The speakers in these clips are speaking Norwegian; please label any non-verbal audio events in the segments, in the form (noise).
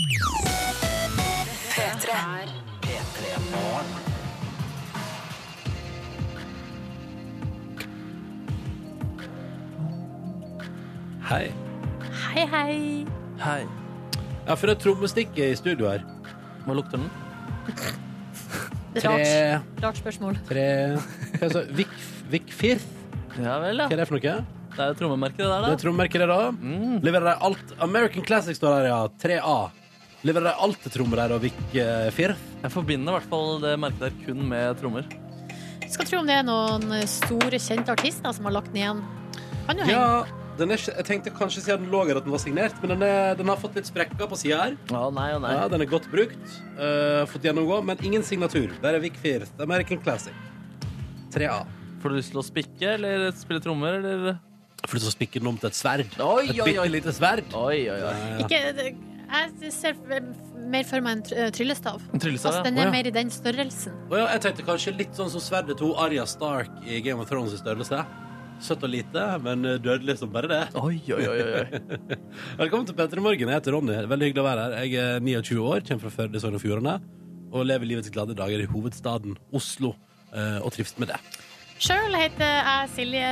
Hei. Hei, hei. Hei. Jeg for funnet et trommestikk i studio her. Hva lukter den? Tre, rart spørsmål. tre Hva er det? Vic, Vic Firth? Ja vel, Hva ja. er det for noe? Det er jo trommemerket, det der, Det er trommemerket, det, da. Mm. Leverer de alt American Classic står der, ja. 3A. Leverer de alt til trommer der og Vik eh, Firth? Jeg forbinder i hvert fall det merket der kun med trommer. Skal tro om det er noen store, kjente artister som har lagt den igjen. Kan jo henge. Ja. Den er, ikke- jeg tenkte kanskje siden den lå her at den var signert, men den, er, den har fått litt sprekker på sida her. Ja, nei og nei. Ja, Den er godt brukt. eh, fått gjennomgå, men ingen signatur. Der er Vic Firth. American Classic. 3A. Får du lyst til å spikke eller spille trommer, eller? For du skal spikke den om til et sverd. Oi, Et oi, bitte oi. lite sverd. Oi, oi, oi. Ja, ja. Ikke, det- jeg ser mer for meg en eh, tryllestav. En tryllestav, Altså, ja. den er ja. mer i den størrelsen. Og ja, jeg tenkte kanskje litt sånn som sverdet til Arya Stark i Game of Thrones i størrelse. Søtt og lite, men dødelig som bare det. Oi, oi, oi, oi. (laughs) Velkommen til Petter i morgen. Jeg heter Ronny. Veldig hyggelig å være her. Jeg er 29 år, kommer fra Førde, Sogn og Fjordane og lever livets glade dager i hovedstaden Oslo. eh, Og trives med det. Sjøl heter jeg Silje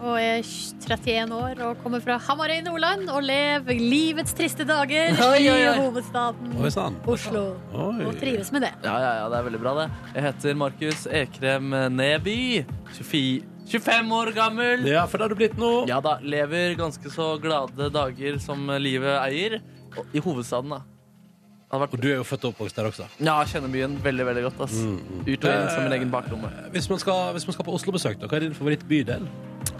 og er 31 år og kommer fra Hamarøy, Nordland og lever livets triste dager Oi, oi, i hovedstaden Oi sånn. Oslo. Oi. Og trives med det. Ja, ja, ja, det er veldig bra, det. Jeg heter Markus Ekrem Neby. 24, 25 år gammel. Ja, for det har du blitt nå. Ja da, lever ganske så glade dager som livet eier. I hovedstaden, da. Hadde Og du er jo født og oppvokst der også. Ja, jeg kjenner byen veldig, veldig godt. ass. Mm, Ut og inn som min egen baklomme. Hvis man skal, hvis man skal på Oslo-besøk, da, hva er din favorittbydel?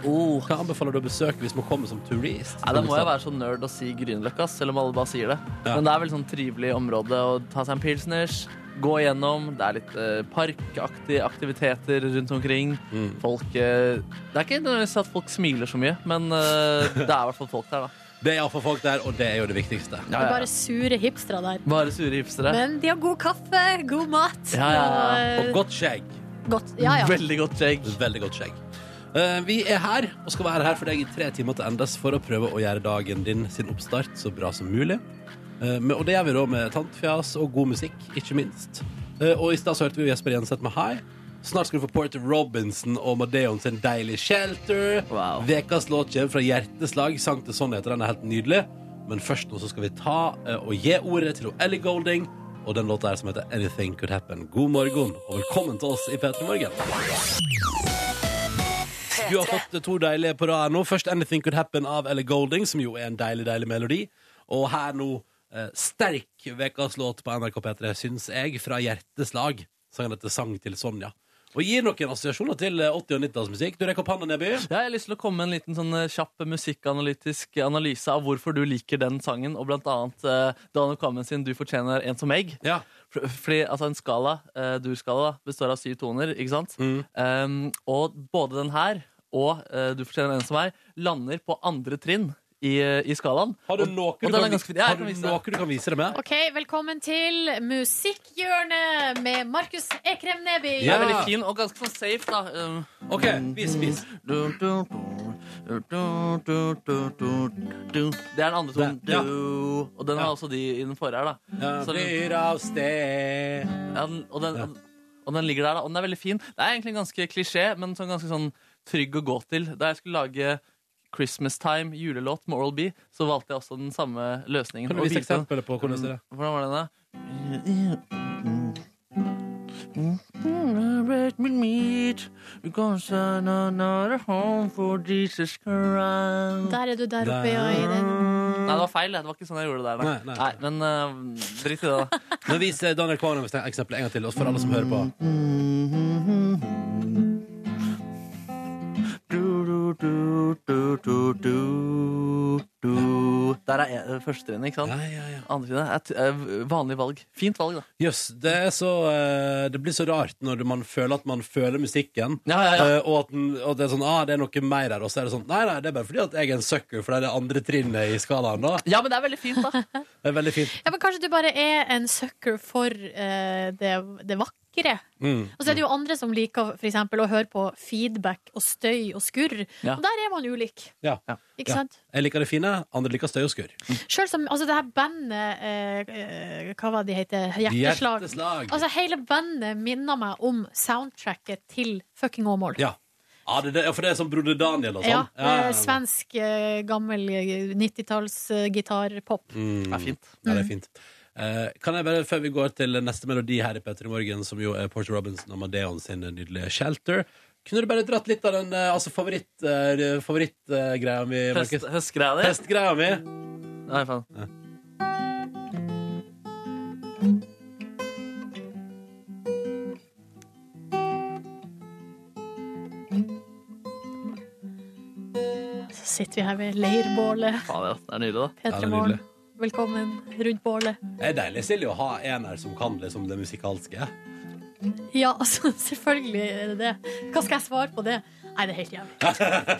Oh. Hva anbefaler du å besøke hvis man kommer som turist? Nei, Da må jeg være så nerd og si Grünerløkka, selv om alle bare sier det. Ja. Men det er veldig sånn trivelig område å ta seg en pilsners, gå igjennom. Det er litt eh, parkaktige aktiviteter rundt omkring. Mm. Folk eh, Det er ikke nødvendigvis at folk smiler så mye, men eh, det er i hvert fall folk der, da. Det er iallfall folk der, og det er jo det viktigste. Ja, Det er ja, bare sure hipstere der. Bare sure hipstere. Men de har god kaffe, god mat Ja, ja, ja. og godt skjegg. godt. Ja, ja. Veldig godt skjegg. Veldig godt skjegg. Uh, vi er her og skal være her for deg i tre timer til endes for å prøve å gjøre dagen din sin oppstart så bra som mulig. Uh, men- og det gjør vi da med tantfjas og god musikk, ikke minst. Uh, og i stad hørte vi Jesper Jenseth med High. Snart skal du få Porter Robinson og Madeon sin Deilig Shelter. Wow. Vekas låt kommer fra Hjerteslag. Sang til heter den er helt nydelig. Men først nå så skal vi ta eh, og gi ordet til Ellie Golding og den låta her som heter Anything Could Happen. God morgen og velkommen til oss i P3 Morgen. Du har fått to deilige på rad nå. Først Anything Could Happen av Ellie Golding, som jo er en deilig, deilig melodi. Og her nå eh, sterk ukas låt på NRK P3, syns jeg, fra Hjerteslag. Sangen heter Sang til Sonja. Og gir noen assosiasjoner til eh, 80- og 90-tallsmusikk. Du rekker opp hånda, Neby. Ja, jeg har lyst til å komme med en liten sånn eh, kjapp musikkanalytisk analyse av hvorfor du liker den sangen, og blant annet uh, Daniel Kvammen sin 'Du fortjener en som meg'. Ja. For- Fordi altså En skala, uh, dur-skala, da, består av syv toner, ikke sant? Um, og både den her og uh, 'Du fortjener en som meg' lander på andre trinn i, i skalaen. Har du noe, og du kan, ganske. Ja, har du vise det. noe du kan vise det med? OK, velkommen til Musikkhjørnet med Markus Ekrem Neby. Ja. er veldig fin og ganske sånn safe, da. Um, OK, vis, vis. Det er den andre tonen. Ja. Og den har Ja. også de i den forrige her, da. Så den- av sted den, og, den, og den ligger der, da. Og den er veldig fin. Det er egentlig ganske klisjé, men sånn ganske sånn trygg å gå til. Da jeg skulle lage Christmas Time, julelåt med Oral B, så valgte jeg også den samme løsningen. Kan du vise eksempelet på hvordan det er? Hvordan var den, da? Let me meet, because I'm another home for Jesus Christ. Der er du der oppe, ja. I den. Nei, det var feil. Det var ikke sånn jeg gjorde det der. Nei, Nei, nei. men uh, drit i det, da. Men vis eh, Daniel Kvammen eksempelet en gang til, oss for alle som hører på. Der er en- første trinnet, ikke sant? Ja, ja, ja. Andre trinnet er eh, vanlig valg. Fint valg, da. Jøss, det er så eh, Det blir så rart når man føler at man føler musikken. Ja, ja, ja. eh, og, at den, og det er sånn ah, det er noe mer her. Og så er det sånn Nei, nei, det er bare fordi at jeg er en sucker, for det er det andre trinnet i skalaen. da Ja, men det er veldig fint, da. (laughs) Det er veldig fint. Ja, men Kanskje du bare er en sucker for uh, det, det vakre sikre. Mm. Og så er det jo andre som liker for eksempel, å høre på feedback og støy og skurr. Ja. Og der er man ulik. Ja. Ikke Ja. sant? Jeg liker det fine, andre liker støy og skurr. Selv som altså det her bandet eh, eh, Hva var det de heter? Hjerteslag. Hjerteslag. Altså Hele bandet minner meg om soundtracket til Fucking Åmål. Ja. Ja, det, det, for det er sånn Broder Daniel og sånn. Ja, Ja, ja, ja. Svensk, eh, gammel eh, 90-talls eh, gitarpop. Mm. Det er fint. Ja, det er fint. Eh, kan jeg bare, før vi går til neste melodi her i Petter i morgen, som jo er Porter Robinson og Madeon sin nydelige Shelter, kunne du bare dratt litt av den eh, altså favorittgreia uh, favoritt, eh, mi? Høst, høstgreia di? Høstgreia mi? Nei, faen. Så sitter vi her ved leirbålet. faen ja. Det er nydelig, da. Ja, det P3 er Morgen. nydelig. Velkommen rundt bålet. Det er deilig, Silje, å ha en her som kan liksom det musikalske. Ja, altså, (laughs) selvfølgelig er det det. Hva skal jeg svare på det? Nei, det er helt jævlig.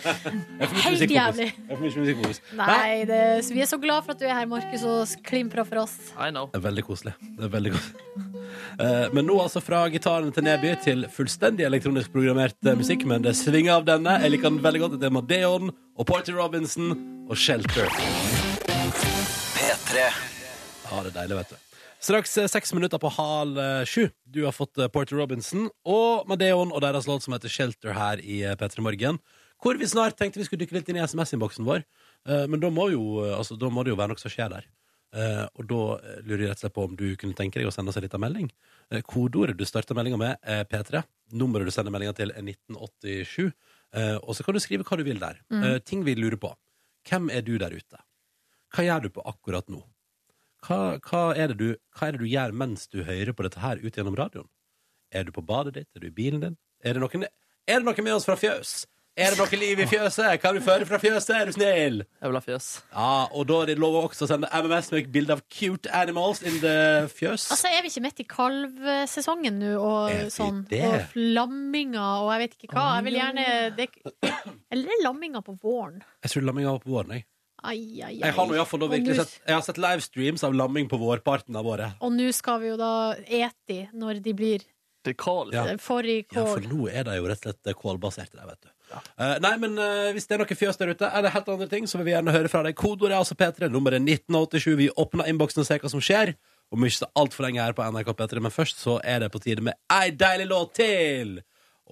(laughs) Helt jævlig. Det er mye musikkfokus. Nei, det, så vi er så glad for at du er her, Markus, og klimprer for oss. I know. Det er veldig koselig. Det er veldig koselig. (laughs) Eh, Men nå altså fra gitaren til Neby til fullstendig elektronisk programmert eh, musikk, men det svinger av denne. Jeg liker den veldig godt. Det er Madeon og Porter Robinson og Shelter. P3. Ja, det er deilig, vet du. Straks eh, seks minutter på hal eh, sju. Du har fått eh, Porter Robinson og Madeon og deres låt som heter Shelter her i eh, P3 Morgen. Hvor vi snart tenkte vi skulle dykke litt inn i SMS-innboksen vår. Eh, Men da må, jo, altså, da må det jo være noe som skjer der. Eh, og da lurer jeg rett og slett på om du kunne tenke deg å sende oss en liten melding. Eh, kodeordet du starter meldinga med, er P3. Nummeret du sender meldinga til, er 1987. Eh, og så kan du skrive hva du vil der. Eh, ting vi lurer på. Hvem er du der ute? Hva gjør du på akkurat nå? Hva, hva, er det du, hva er det du gjør mens du hører på dette her ut gjennom radioen? Er du på badet ditt? Er du i bilen din? Er det noen, er det noen med oss fra fjøs? Er det noe liv i fjøset? Kan du føre fra fjøset? Er du snill? Jeg vil ha fjøs. Ja, og da er det lov å også sende MMS med bilde av cute animals in the fjøs. Altså, Er vi ikke midt i kalvsesongen nå, og sånn? det? Og lamminga og jeg vet ikke hva. Jeg vil gjerne det, Eller er (clears throat) lamminga på våren? Jeg tror lamminga var på våren. Jeg, Ai, ai, ai. jeg har nå i hvert fall da Og virkelig nå- sett, jeg har sett livestreams av lamming på vårparten av året. Og nå skal vi jo da ete de når de blir Til kål. Ja. ja. Ja, for nå er de jo rett og slett eh, kålbaserte der, vet du. Eh, nei, men eh, hvis det er noe fjøs der ute, er det helt andre ting, så vil vi gjerne høre fra deg. Kodeordet er altså P3, nummeret 1987. Vi åpner innboksen og ser hva som skjer. Om ikke så altfor lenge her på NRK P3, men først så er det på tide med ei deilig låt til!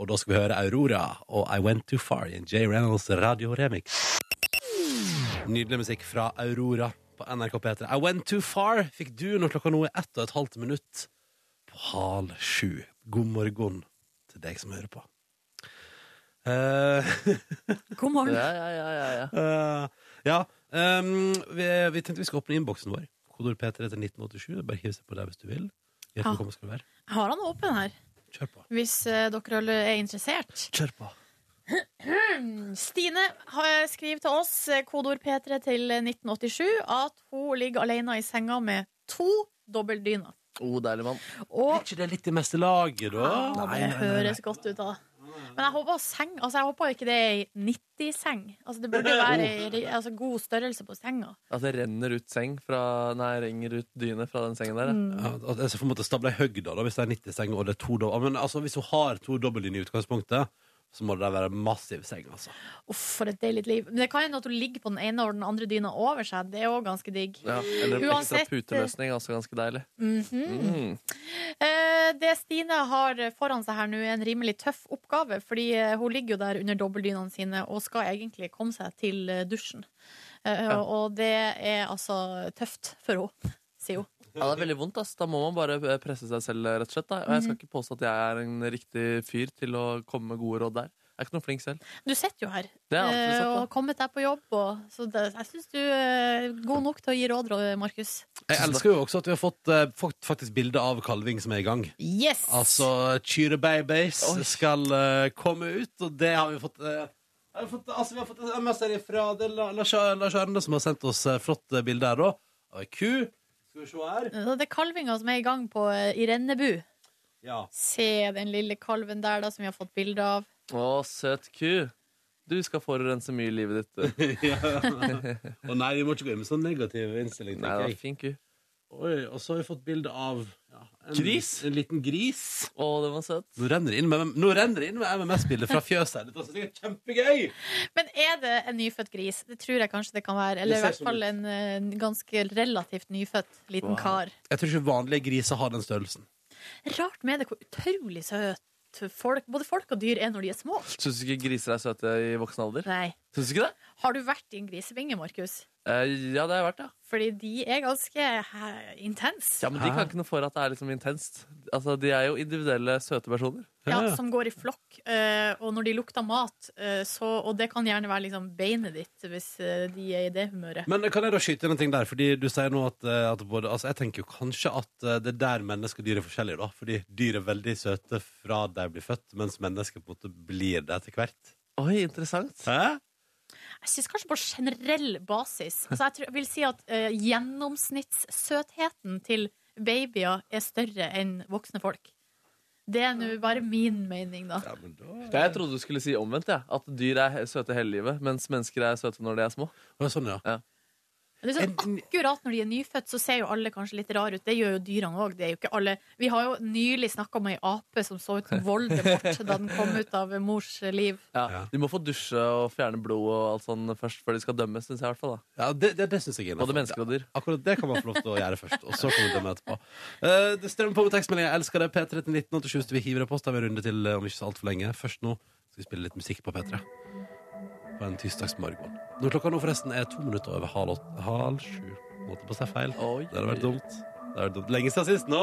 Og da skal vi høre Aurora og I Went Too Far i en J. Reynolds radioremix. Nydelig musikk fra Aurora på NRK P3. I Went Too Far fikk du når klokka nå er ett og et halvt minutt på halv sju. God morgen til deg som hører på. Uh, (laughs) God morgen. Ja, ja, ja, ja, ja. Uh, ja, um, vi, vi tenkte vi skulle åpne innboksen vår. Kodord P3 til 1987. Bare hiv seg på der hvis du vil. Hjertelig Ja. skal være. Har han åpen her, Kjør på. hvis uh, dere er interessert. Kjør på. Stine har- skriver til oss, eh, kodeord P3 til 1987, at hun ligger alene i senga med to dobbeltdyner. Oh, deilig mann. Er ikke det litt i meste laget, da? ja, det høres godt ut, da. Men jeg håper, seng, altså jeg håper ikke det er ei 90-seng. Altså det burde jo være ei altså god størrelse på senga. At det renner ut seng fra Nei, ringer ut dyne fra den sengen der. ja. Mm. Ja, altså, jeg ser for meg at det stabler i høgda da, hvis det er 90 seng og det er to dobbel... Men altså, hvis hun har to dobbeltdyner i utgangspunktet, så må det da være massiv seng, altså. Uff, for et deilig liv. Men det kan hende at hun ligger på den ene og den andre dyna over seg. Det er òg ganske digg. Ja, eller en Uansett, ekstra puteløsning, også ganske deilig. Mhm. Mm. Eh, Det Stine har foran seg her nå, er en rimelig tøff oppgave. Fordi eh, hun ligger jo der under dobbeltdynene sine og skal egentlig komme seg til eh, dusjen. Eh, Ja. Og det er altså tøft for henne, sier hun. Ja, det er veldig vondt. ass. Da må man bare eh, presse seg selv, rett og slett. Da. Og jeg skal ikke påstå at jeg er en riktig fyr til å komme med gode råd der. Jeg er ikke noe flink selv. Du sitter jo her Det er alltid eh, og har kommet deg på jobb. Og, så det, jeg syns du er god nok til å gi råd, Markus. Jeg elsker jo også at vi har fått, eh, fått faktisk bilde av kalving som er i gang. Yes! Altså, Kyre Babies Oi. skal eh, komme ut, og det har vi fått eh, har vi, fått, altså, vi har fått en MS her fra det er La- Lars Lars Arne som har sendt oss eh, flott eh, bilde her, da. Av ei ku. Skal vi se her. Det er kalvinga som er i gang på, eh, i Rennebu. Ja. Se den lille kalven der da, som vi har fått bilde av. Å, søt ku. Du skal forurense mye i livet ditt. (laughs) ja. Og nei, vi må ikke gå inn med sånn negativ innstilling, Nei, var fin ku. Oi, og så har vi fått bilde av En, Gris? En liten gris. Å, den var søt. Nå renner det inn med, det med MMS-bildet fra fjøset. Dette synes jeg er kjempegøy! Men er det en nyfødt gris? Det tror jeg kanskje det kan være. Eller i hvert fall en en ganske relativt nyfødt liten Wow. kar. Jeg tror ikke vanlige griser har den størrelsen. Rart med det hvor utrolig søt folk, både folk og dyr er når de er små. Syns du ikke griser er søte i voksen alder? Nei. Syns du ikke det? Har du vært i en grisebinge, Markus? Eh, ja, det har jeg vært, ja. Fordi de er ganske eh, intense. Ja, Men de kan ikke noe for at det er liksom intenst. Altså, De er jo individuelle, søte personer. Ja, som går i flokk. eh, og når de lukter mat, eh, så, og det kan gjerne være liksom beinet ditt hvis de er i det humøret. Men kan jeg da skyte inn en ting der? Fordi du sier nå at, at både, altså Jeg tenker jo kanskje at det er der mennesker og dyr er forskjellige, da. Fordi dyr er veldig søte fra de blir født, mens mennesker på en måte blir det etter hvert. Oi, interessant. Hæ? Jeg syns kanskje på generell basis. Altså jeg, tror, jeg vil si at uh, gjennomsnittssøtheten til babyer er større enn voksne folk. Det er nå bare min mening, da. Ja, men da Ja, jeg trodde du skulle si omvendt. Ja. At dyr er søte hele livet, mens mennesker er søte når de er små. Å, Sånn, ja. Det er sånn, akkurat når de er nyfødt, så ser jo alle kanskje litt rare ut. Det gjør jo dyrene òg. Vi har jo nylig snakka med ei ape som så ut som Voldemort (laughs) da den kom ut av mors liv. Ja. Ja. De må få dusje og fjerne blod og alt sånn først før de skal dømmes, syns jeg. i hvert fall da. ja det det, det synes jeg er Både mennesker og dyr. Akkurat det kan man få lov til å gjøre først, og så kan vi dømme etterpå. Uh, det strømmer på med tekstmelding. Jeg elsker det. P3 til 1987 så vi hiver opp på. Så tar vi en runde til eh, om ikke så altfor lenge. Først nå skal vi spille litt musikk på P3. På en tirsdagsmorgen. Når klokka nå forresten er to minutter over halv, åtte, halv sju. Måtte på seg feil. Oi. Det hadde vært dumt. Det hadde vært dumt. Lenge siden sist nå.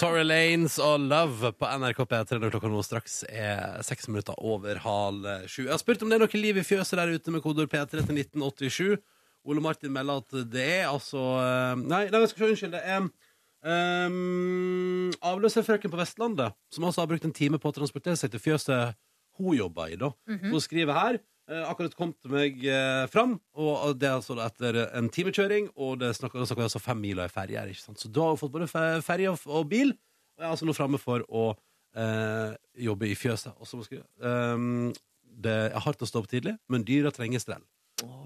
Tory Lanes og Love på NRK P3 når klokka nå straks er seks minutter over halv sju. Jeg har spurt om det er noe liv i fjøset der ute med kodord P3 til 1987. Ole Martin melder at det er altså eh, Nei, nei skal se, unnskyld. Det er um, avløserfrøken på Vestlandet som altså har brukt en time på å transportere seg til fjøset hun jobber i. da. Hun skriver her uh, akkurat kom til meg uh, fram, og det er altså etter en timekjøring, og det snakker, snakker altså fem miler i ferje. Så da har hun fått både fe- ferje og, og bil, og jeg er altså nå framme for å uh, jobbe i fjøset. Og så må skrive um, Det er hardt å stå opp tidlig, men dyra trenger strell.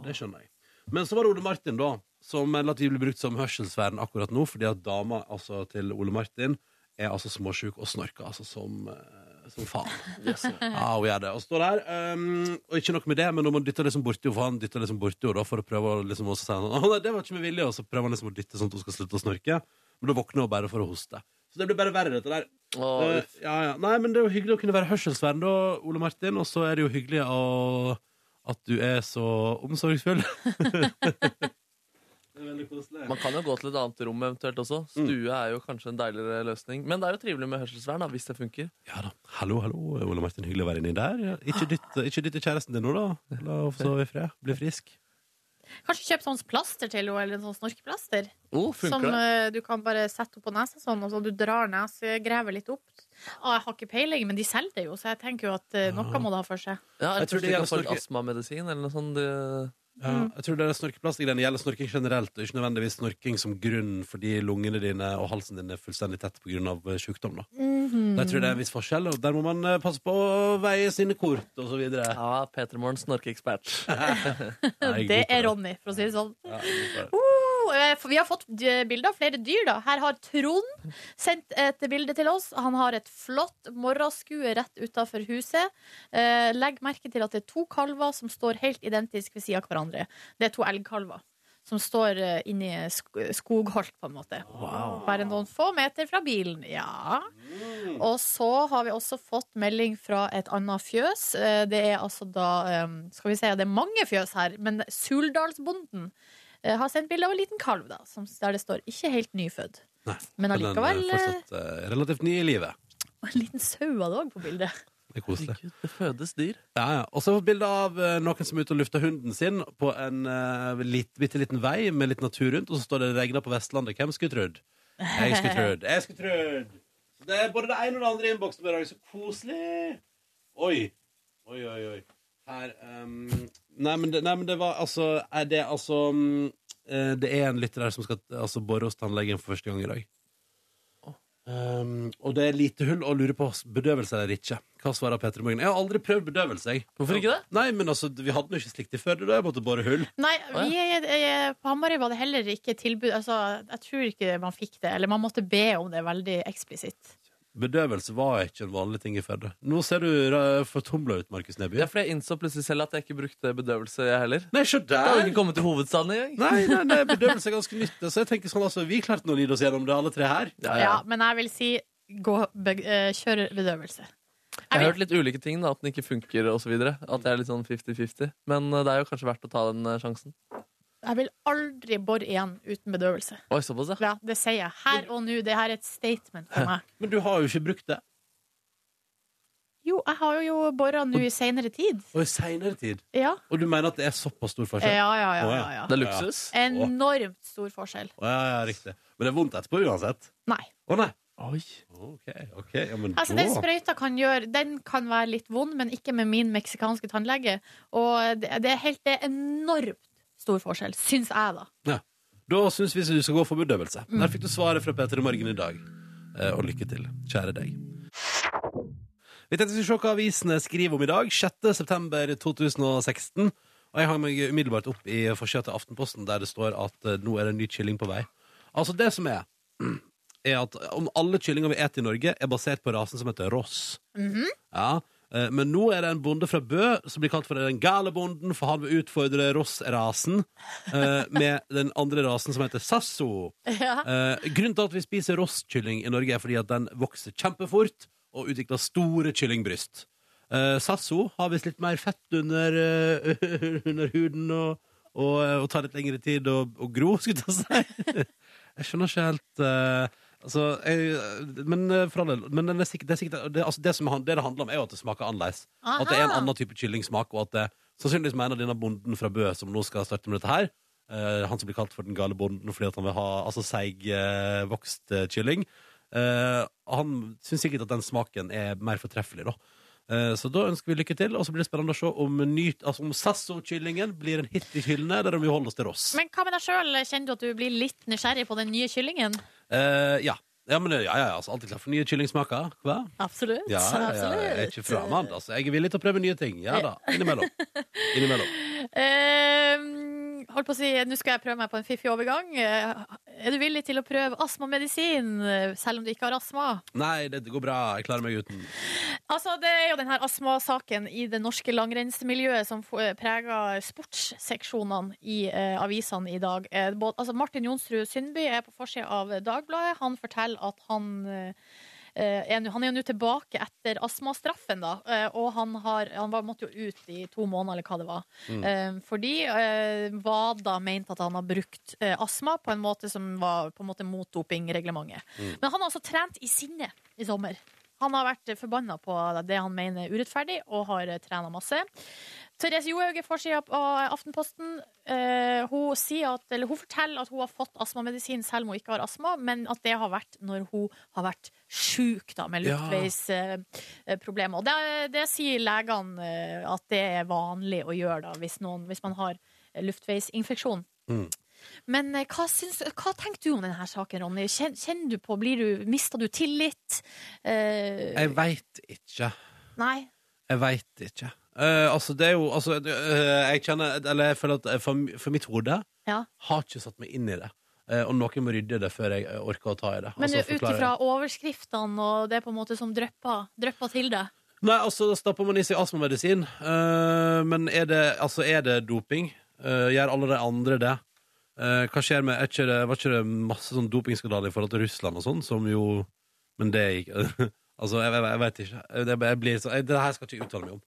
Det skjønner jeg. Men så var det Ole Martin, da, som melder at vi blir brukt som hørselsvern akkurat nå, fordi at dama altså, til Ole Martin er altså småsjuk og snorker altså som, eh, som faen. (laughs) Ja, hun gjør det. Og står der, um, og ikke noe med det, men hun dytter liksom borti henne, for han dytter liksom borti henne da, for å prøve å liksom også si sånn, «Å, nei, det var ikke med vilje, og så prøver han liksom å dytte sånn at hun skal slutte å snorke. Men da våkner hun bare for å hoste. Så det blir bare verre, dette der. Eh, uff. ja, ja. Nei, men det er jo hyggelig å kunne være hørselsvern da, Ole Martin, og så er det jo hyggelig å, at du er så omsorgsfull. (laughs) det er veldig koselig. Man kan jo gå til et annet rom eventuelt også. Stue er jo kanskje en deiligere løsning. Men det er jo trivelig med hørselsvern, da, hvis det funker. Ja da. Hallo, hallo, Ole Martin. Hyggelig å være inni der. Ja, Ikke dytt, (gasps) ikke dytt kjæresten din nå, da. La henne få sove i fred. Bli frisk. Kanskje kjøp sånn plaster til henne, eller sånn snorkeplaster. Oh, Som funker det? eh, du kan bare sette opp på nesa sånn, og så du drar nesegrevet litt opp. Ah, jeg har ikke peiling, men de selger det jo, så jeg tenker jo at eh, noe må det ha for seg. Ja, Jeg jeg tror tror det de kan gjelder få snorke- astmamedisin eller noe sånt. Det... Ja, jeg tror det er snorkeplastgreiene gjelder snorking generelt, og ikke nødvendigvis snorking som grunn fordi lungene dine og halsen din er fullstendig tett pga. sykdom. Da. -hmm. Jeg tror det er en viss forskjell, og der må man eh, passe på å veie sine kort osv. så videre. Ja, Peter Morgen, snorkeekspert. (laughs) Det er Ronny, for å si det sånn. Ja, eh, for vi har fått bilder av flere dyr. da Her har Trond sendt et bilde til oss. Han har et flott morgenskue rett utafor huset. Eh, legg merke til at det er to kalver som står helt identisk ved sida av hverandre. Det er to elgkalver som står eh, inni sk skogholt, på en måte. Bare noen få meter fra bilen. Ja. Og så har vi også fått melding fra et annet fjøs. Eh, Det er altså da eh, Skal vi si at det er mange fjøs her, men Suldalsbonden eh, har sendt bilde av en liten kalv, da, som, der det står 'ikke helt nyfødt'. Nei, Men allikevel den er eh, fortsatt eh, relativt ny i livet. (laughs) og en liten sau var det òg på bildet. (laughs) Det er koselig. Herregud, det fødes dyr. Ja, ja. Og så bilde av eh, noen som er ute og lufter hunden sin på en uh, litt, bitte liten vei med litt natur rundt, og så står det 'regna på Vestlandet'. Hvem skulle trodd? Jeg skulle trodd. Jeg skulle trodd. Så det er både det ene og det andre i innboksen i dag. Så koselig. Oi. Oi, oi, oi. Her um, nei, men det, nei, men det var altså Er det altså eh, Det er en lytter her som skal altså, bore hos tannlegen for første gang i dag. Um, og det er lite hull og lurer på bedøvelse eller ikke. Hva svarer Peter Morgen? Jeg har aldri prøvd bedøvelse. Jeg. Hvorfor ikke det? Nei, men altså, Vi hadde jo ikke slikt i før. Da jeg måtte bore hull. Nei, vi, eh, på Hamarøy var det heller ikke tilbud altså, Jeg tror ikke man fikk det. Eller man måtte be om det veldig eksplisitt. Bedøvelse var ikke en vanlig ting i Førde. Nå ser du fortumla ut, Markus Neby. Det er fordi jeg innså plutselig selv at jeg ikke brukte bedøvelse, jeg heller. Nei, se Jeg hadde har ikke kommet til hovedstaden engang. Nei, nei, nei, (laughs) bedøvelse er ganske nytt. Så jeg tenker sånn, altså, Vi klarte nå å lide oss gjennom det, alle tre her. Ja, Ja, ja. men jeg vil si gå, be, eh, kjør bedøvelse. Jeg har vil- hørt litt ulike ting, da, at den ikke funker osv. At det er litt sånn 50-50. Men eh, det er jo kanskje verdt å ta den eh, sjansen. Jeg vil aldri bore igjen uten bedøvelse. Oi, såpass, ja. Ja, det sier jeg her og nå. Det her er et statement for meg. Men du har jo ikke brukt det. Jo, jeg har jo bora nå i seinere tid. Og i seinere tid. Ja. Og du mener at det er såpass stor forskjell? Ja, ja, ja. Ja, ja. Det er luksus. Enormt stor forskjell. Å, ja, ja, riktig. Men det er vondt etterpå uansett? Nei. Å nei. Oi. OK, ok, ja, men Altså, da den sprøyta kan gjøre Den kan være litt vond, men ikke med min meksikanske tannlege. Og det, det er helt det er enormt stor forskjell, syns jeg, da. Ja. Da syns vi du skal gå for bedøvelse. Mm. Der fikk du svaret fra Peter i Morgen i dag. Eh, Og lykke til, kjære deg. Vi tenkte vi skulle se hva avisene skriver om i dag. 6. september 2016. Og jeg har meg umiddelbart opp i forsida til Aftenposten, der det står at eh, nå er det en ny kylling på vei. Altså, det som er, er at om alle kyllinger vi spiser i Norge, er basert på rasen som heter Ross. Ja, eh, men nå er det en bonde fra Bø som blir kalt for den gale bonden, for han vil utfordre Ross-rasen eh, med den andre rasen som heter Sasso. Ja. Eh, grunnen til at vi spiser Ross-kylling i Norge, er fordi at den vokser kjempefort og utvikler store kyllingbryst. Eh, Sasso har visst litt mer fett under, eh, (laughs) under huden og, og, og tar litt lengre tid å, gro, skulle jeg si. (laughs) Jeg skjønner ikke helt eh, Altså, jeg, men eh, for all del Men det, er sikkert, det, er sikkert, det, altså det, som, det det handler om, er jo at det smaker annerledes. At det er en annen type kyllingsmak, og at det sannsynligvis mener denne bonden fra Bø som nå skal starte med dette her, uh, han som blir kalt for den gale bonden fordi han vil ha altså seigvokst uh, kylling, eh, han syns sikkert at den smaken er mer fortreffelig, da. Eh, Så da ønsker vi lykke til, og så blir det spennende å se om, ny- altså om Sasso-kyllingen blir en hit i hyllene, eller om vi holder oss til Ross. Men hva med deg sjøl? Kjenner du at du blir litt nysgjerrig på den nye kyllingen? Eh, ja. Ja, men, ja, ja, altså, alltid klar for nye kyllingsmaker. Hva? Absolutt. Ja, ja, ja, jeg er ikke fremmed. Altså. Jeg er villig til å prøve nye ting. Ja da. Innimellom. (laughs) Innimellom. Eh, holdt på å si, Nå skal jeg prøve meg på en fiffig overgang. Eh, er du villig til å prøve astmamedisin eh, selv om du ikke har astma? Nei, det går bra. Jeg klarer meg uten. Altså, Det er jo denne astmasaken i det norske langrennsmiljøet som preger sportsseksjonene i eh, avisene i dag. Eh, både, altså Martin Jonsrud Sundby er på forsida av Dagbladet. Han forteller at han nå- han er jo nå tilbake etter astmastraffen, da. eh, Og han, har, han var, måtte jo ut i to måneder, eller hva det var. Mm. Fordi eh, WADA mente at han har brukt eh, astma på en måte som var på en måte mot dopingreglementet. Men han har altså trent i sinne i sommer. Han har vært forbanna på det han mener er urettferdig, og har trena masse. Therese Johaug er forsida av Aftenposten. Uh, hun, at, eller hun forteller at hun har fått astmamedisin selv om hun ikke har astma, men at det har vært når hun har vært sjuk da, med Ja. luftveisproblemer. det, det sier legene uh, at det er vanlig å gjøre da, hvis, noen, hvis man har eh, luftveisinfeksjon. Mm. Men eh, hva, syns, hva tenker du om denne saken, Ronny? Kjenner, kjenner du på, blir du, Mister du tillit? Eh, Jeg veit ikke. nei? Jeg veit ikke. Uh, altså, det er jo altså, uh, Jeg kjenner Eller jeg føler at for, for mitt hode Ja. har ikke satt meg inn i det. Uh, og noen må rydde det før jeg orker å ta i det. Men Altså, ut ifra overskriftene og det på en måte som drypper, til det Nei, altså, da stapper man i seg astmamedisin. Men er det, altså, er det doping? Gjør alle de andre det? Eh, hva skjer med ikke det, Var ikke det masse sånn dopingskandaler i forhold til Russland og sånn, som jo Men det gikk (laughs) Altså, jeg, jeg, jeg vet ikke. Jeg, jeg blir så, jeg, det her skal jeg ikke uttale meg om.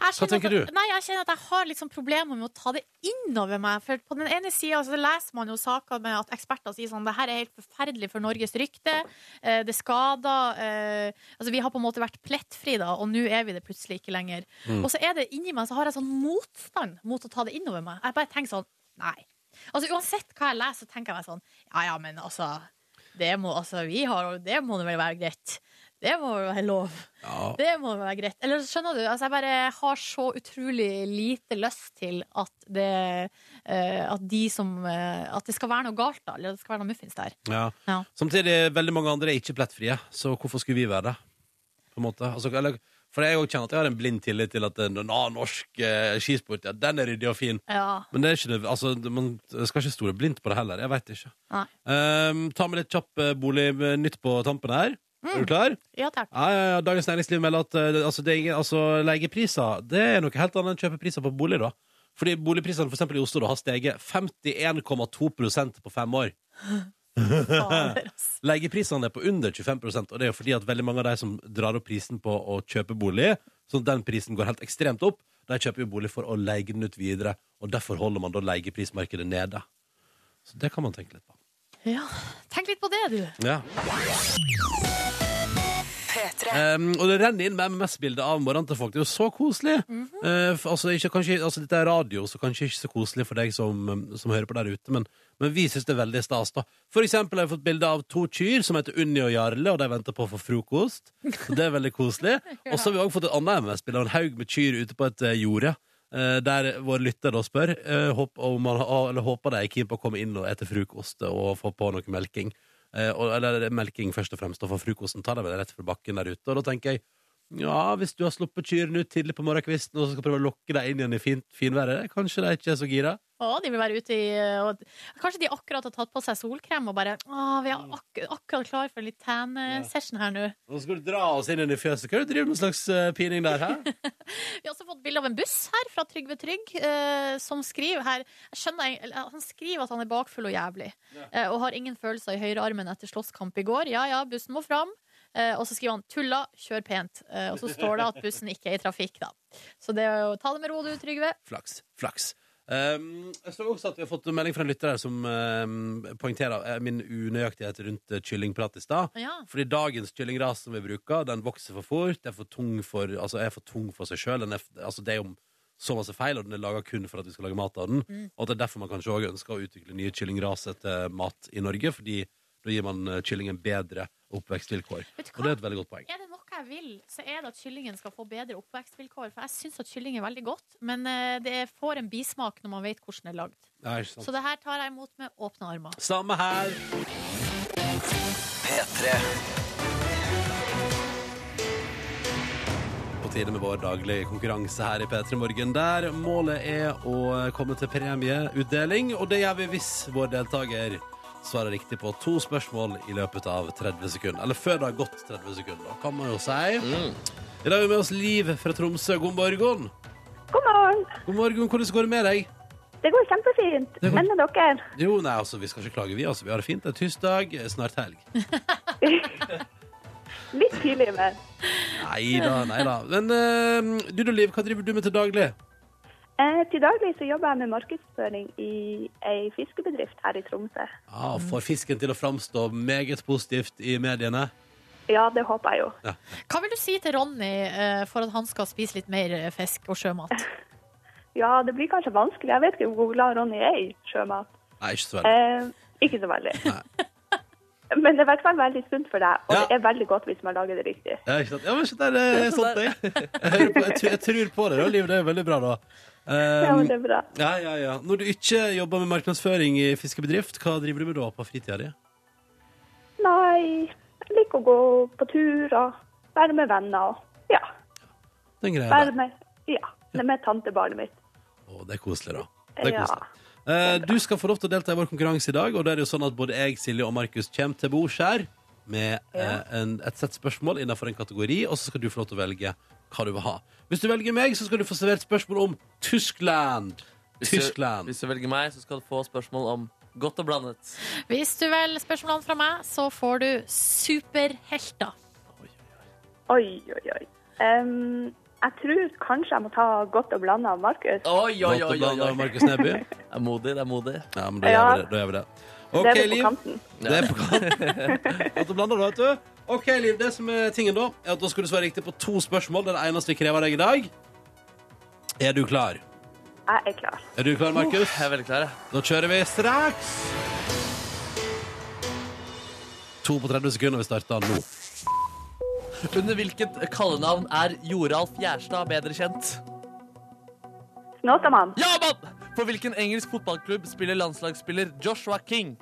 Hva tenker at, du? Nei, jeg kjenner at jeg har sånn problemer med å ta det innover meg. For på den ene sida så leser man jo saker med at eksperter sier sånn det her er helt forferdelig for Norges rykte. Eh, det skader eh, Altså, vi har på en måte vært plettfri da, og nå er vi det plutselig ikke lenger. Mm. Og så er det inni meg så har jeg sånn motstand mot å ta det innover meg. Jeg bare tenker sånn Nei. Altså Uansett hva jeg leser, så tenker jeg meg sånn Ja ja, men altså det må, altså, vi har, det må vel være greit. Det må vel være lov. Ja. Det må vel være greit. Eller skjønner du, altså jeg bare har så utrolig lite lyst til at det uh, At de som uh, At det skal være noe galt, da. Eller at det skal være noe muffins der. Ja. Ja. Samtidig, veldig mange andre er ikke plettfrie, så hvorfor skulle vi være det? På en måte. Altså, eller, for jeg kjenner at jeg har en blind tillit til at den, annen norsk eh, skisport ja, den er ryddig og fin. Ja. Men det er ikke det, altså, man skal ikke stole blindt på det heller. Jeg veit ikke. Um, ta med litt kjapp bolig bolignytt på tampen her. Er du klar? ja takk. Ja, ja, ja. Dagens Næringsliv melder at uh, altså, det ingen, altså, leiepriser Det er noe helt annet enn kjøpepriser på bolig. da Fordi boligprisene for eksempel i Oslo da, har steget 51,2% på fem år. (laughs) Leieprisene er på under 25% og det er jo fordi at veldig mange av de som drar opp prisen på å kjøpe bolig, så den prisen går helt ekstremt opp, de kjøper jo bolig for å leie den ut videre, og derfor holder man da leieprismarkedet nede. Så det kan man tenke litt på. Ja. Tenk litt på det, du. Ja. Um, og det renner inn med MMS-bilder av morgenen til folk. Det er jo så koselig. Mm -hmm. uh, altså, ikke, kanskje, altså, dette er radio, så kanskje ikke så koselig for deg som, som hører på der ute, men, men vi syns det er veldig stas. da For eksempel har jeg fått bilde av to kyr som heter Unni og Jarle, og de venter på å få frokost. Så det er veldig koselig. (laughs) Og så har vi også fått et annet MS-bilde av en haug med kyr ute på et eh, jorde. eh, der vår lytter da spør eh, om man, håper de er keen på å komme inn og ete frokost og få på noe melking. Eller melking først og fremst, og for frokosten tar de vel rett fra bakken der ute. Og da tenker jeg ja, hvis du har sluppet kyrne ut tidlig på morgenkvisten og så skal prøve å lokke dem inn igjen i fint, finværet, kanskje de ikke er så gira? Å, de vil være ute i og, Kanskje de akkurat har tatt på seg solkrem og bare Å, vi er ak akkurat klar for en litt tan-session her nå. Nå skal du dra oss inn igjen i fjøset. Hva er det du driver med slags eh, pining der, hæ? (laughs) Vi har også fått bilde av en buss her fra Trygve Trygg, eh, som skriver her skjønner, Han skriver at han er bakfull og jævlig, eh, og har ingen følelser i høyrearmen etter slåsskamp i går. Ja ja, bussen må fram. Eh, og så skriver han 'tulla, kjør pent'. Eh, og så står det at bussen ikke er i trafikk, da. Så det er å ta det med ro, du, Trygve. Flaks. Flaks. Um, jeg så også at vi har fått en melding fra en lytter her som um, poengterer eh, min unøyaktighet rundt kyllingprat i stad. Ja. Fordi dagens kyllingras som vi bruker, den vokser for fort, er for tung for, altså er for, tung for seg sjøl. Altså det er jo så masse feil, og den er laga kun for at vi skal lage mat av den. Mm. Og det er derfor man kanskje òg ønsker å utvikle nye kyllingraser til mat i Norge, fordi da gir man kyllingen bedre oppvekstvilkår. Og det er et veldig godt poeng. Er det noe jeg vil, så er det at kyllingen skal få bedre oppvekstvilkår. For jeg syns at kylling er veldig godt, men eh, det får en bismak når man vet hvordan det er lagd. Så det her tar jeg imot med åpne armer. Samme her. P3. På tide med vår daglige konkurranse her i P3 Morgen, der målet er å komme til premieutdeling. Og det gjør vi hvis vår deltaker svarer riktig på to spørsmål i løpet av 30 sekunder. Eller før det har gått 30 sekunder, da, kan man jo si. I dag har vi med oss Liv fra Tromsø. God morgen. God morgen. God morgen, Hvordan går det med deg? Det går kjempefint. Det går- Men med dere? Jo, nei, altså, Vi skal ikke klage, vi. altså. Vi har det fint. Det er tirsdag, snart helg. (laughs) Litt tidlig, men Nei da, nei da. Men uh, du da, Liv, hva driver du med til daglig? Eh, til daglig så jobber jeg med markedsføring i ei fiskebedrift her i Tromsø. Ja, Får fisken til å framstå meget positivt i mediene. Ja, det håper jeg jo. Hva vil du si til Ronny eh, for at han skal spise litt mer eh, fisk og sjømat? (laughs) Ja, det blir kanskje vanskelig. Jeg vet ikke hvor glad Ronny er i sjømat. Nei, ikke så veldig. Eh, ikke så veldig. (laughs) Men det er i hvert fall veldig sunt for deg, og Ja. det er veldig godt hvis man lager det riktig. Ja, ikke sant? Ja, men shit, det er sånt, jeg. Jeg, på, jeg, tror- jeg tror på det, da, Liv. Det er veldig bra, da. Ja, men det er bra. ja, ja, ja. Når du ikke jobber med markedsføring i fiskebedrift, hva driver du med da på fritida di? Nei, jeg liker å gå på tur og være med venner og ja, Den greia være der. med, ja, det med tantebarnet mitt. Å, det er koselig, da. Det er Ja. koselig. Eh, du skal få lov til å delta i vår konkurranse i dag, og det er jo sånn at både jeg, Silje og Markus kommer til bords her med eh, en, et sett spørsmål innenfor en kategori, og så skal du få lov til å velge hva du vil ha. Hvis du velger meg, så skal du få servert spørsmål om Tyskland. Hvis du, Tyskland. hvis du velger meg, så skal du få spørsmål om godt og blandet. Hvis du velger spørsmålene fra meg, så får du superhelter. Oi, oi, oi. Em, jeg tror kanskje jeg må ta godt og blanda av Markus. Oi, oi, oi, oi, oi. av Markus Neby. (laughs) Det er modig, det er modig. Ja, men da Ja. gjør vi det. Da gjør vi det. OK, det er det på Liv. kanten. Det er på kanten. (laughs) Godt og blanda, da, vet du. OK, Liv. Det som er tingen da, er at da skal du svare riktig på to spørsmål. Det er det eneste vi krever av deg i dag. Er du klar? Jeg er klar. Er du klar, Markus? Jeg er veldig klar, jeg. Da kjører vi straks. To på 30 sekunder. Vi starter nå. Under hvilket kallenavn er Joralf Gjerstad bedre kjent? Snåsamann. Ja, mann! For hvilken engelsk fotballklubb spiller landslagsspiller Joshua King?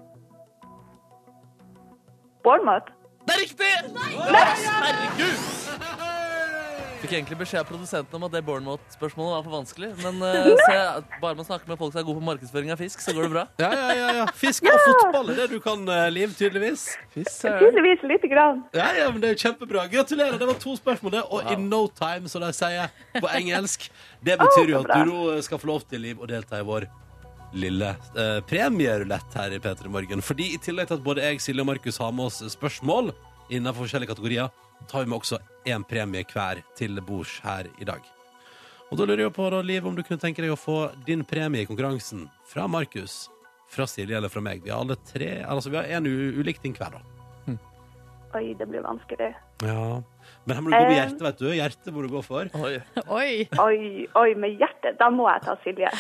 Bournemouth. Det er riktig! Yes, herregud! Fikk egentlig beskjed av produsenten om at det Bournemouth-spørsmålet var for vanskelig. Men eh, se, bare man snakker med folk som er gode på markedsføring av fisk, så går det bra. Ja, ja, ja, ja. Fisk og fotball er det du kan, uh, Liv, tydeligvis. Tydeligvis lite grann. Ja, ja, men det er jo kjempebra. Gratulerer. Det var to spørsmål, det. Og in no time, som de sier på (laughs) engelsk. Det betyr jo at du nå skal få lov til, Liv, å delta i vår lille eh, premierulett her i P3 Morgen. Fordi i tillegg til at både jeg, Silje og Markus har med oss spørsmål innenfor forskjellige kategorier, tar vi med også én premie hver til bords her i dag. Og da lurer jeg på, da, Liv, om du kunne tenke deg å få din premie i konkurransen fra Markus, fra Silje eller fra meg. Vi har alle tre, altså vi har én ulik ting hver, da. Oi, det blir vanskelig. Ja. Men her må du gå med Eh. hjertet, vet du. Hjertet må du gå for. Oi. Oi. Oi, oi, med hjertet. Da må jeg ta Silje. (laughs)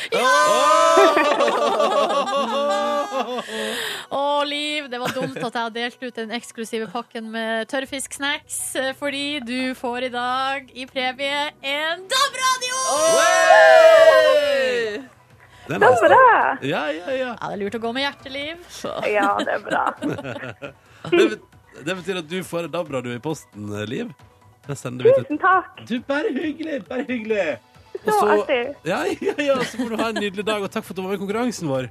Å, Liv, det var dumt at jeg har delt ut den eksklusive pakken med tørrfisksnacks, eh, fordi du får i dag i premie en DAB-radio! Det er Det er bra. Ja, ja, ja. Ja, det er lurt å gå med hjerteliv. Ja, det er bra. (laughs) Det betyr at du får en DAB-radio i posten, Liv. Den sender vi til Tusen takk. Du, bare hyggelig! Bare hyggelig! Og Så artig. Ja, ja, ja, så må du ha en nydelig dag, og takk for at du var med i konkurransen vår.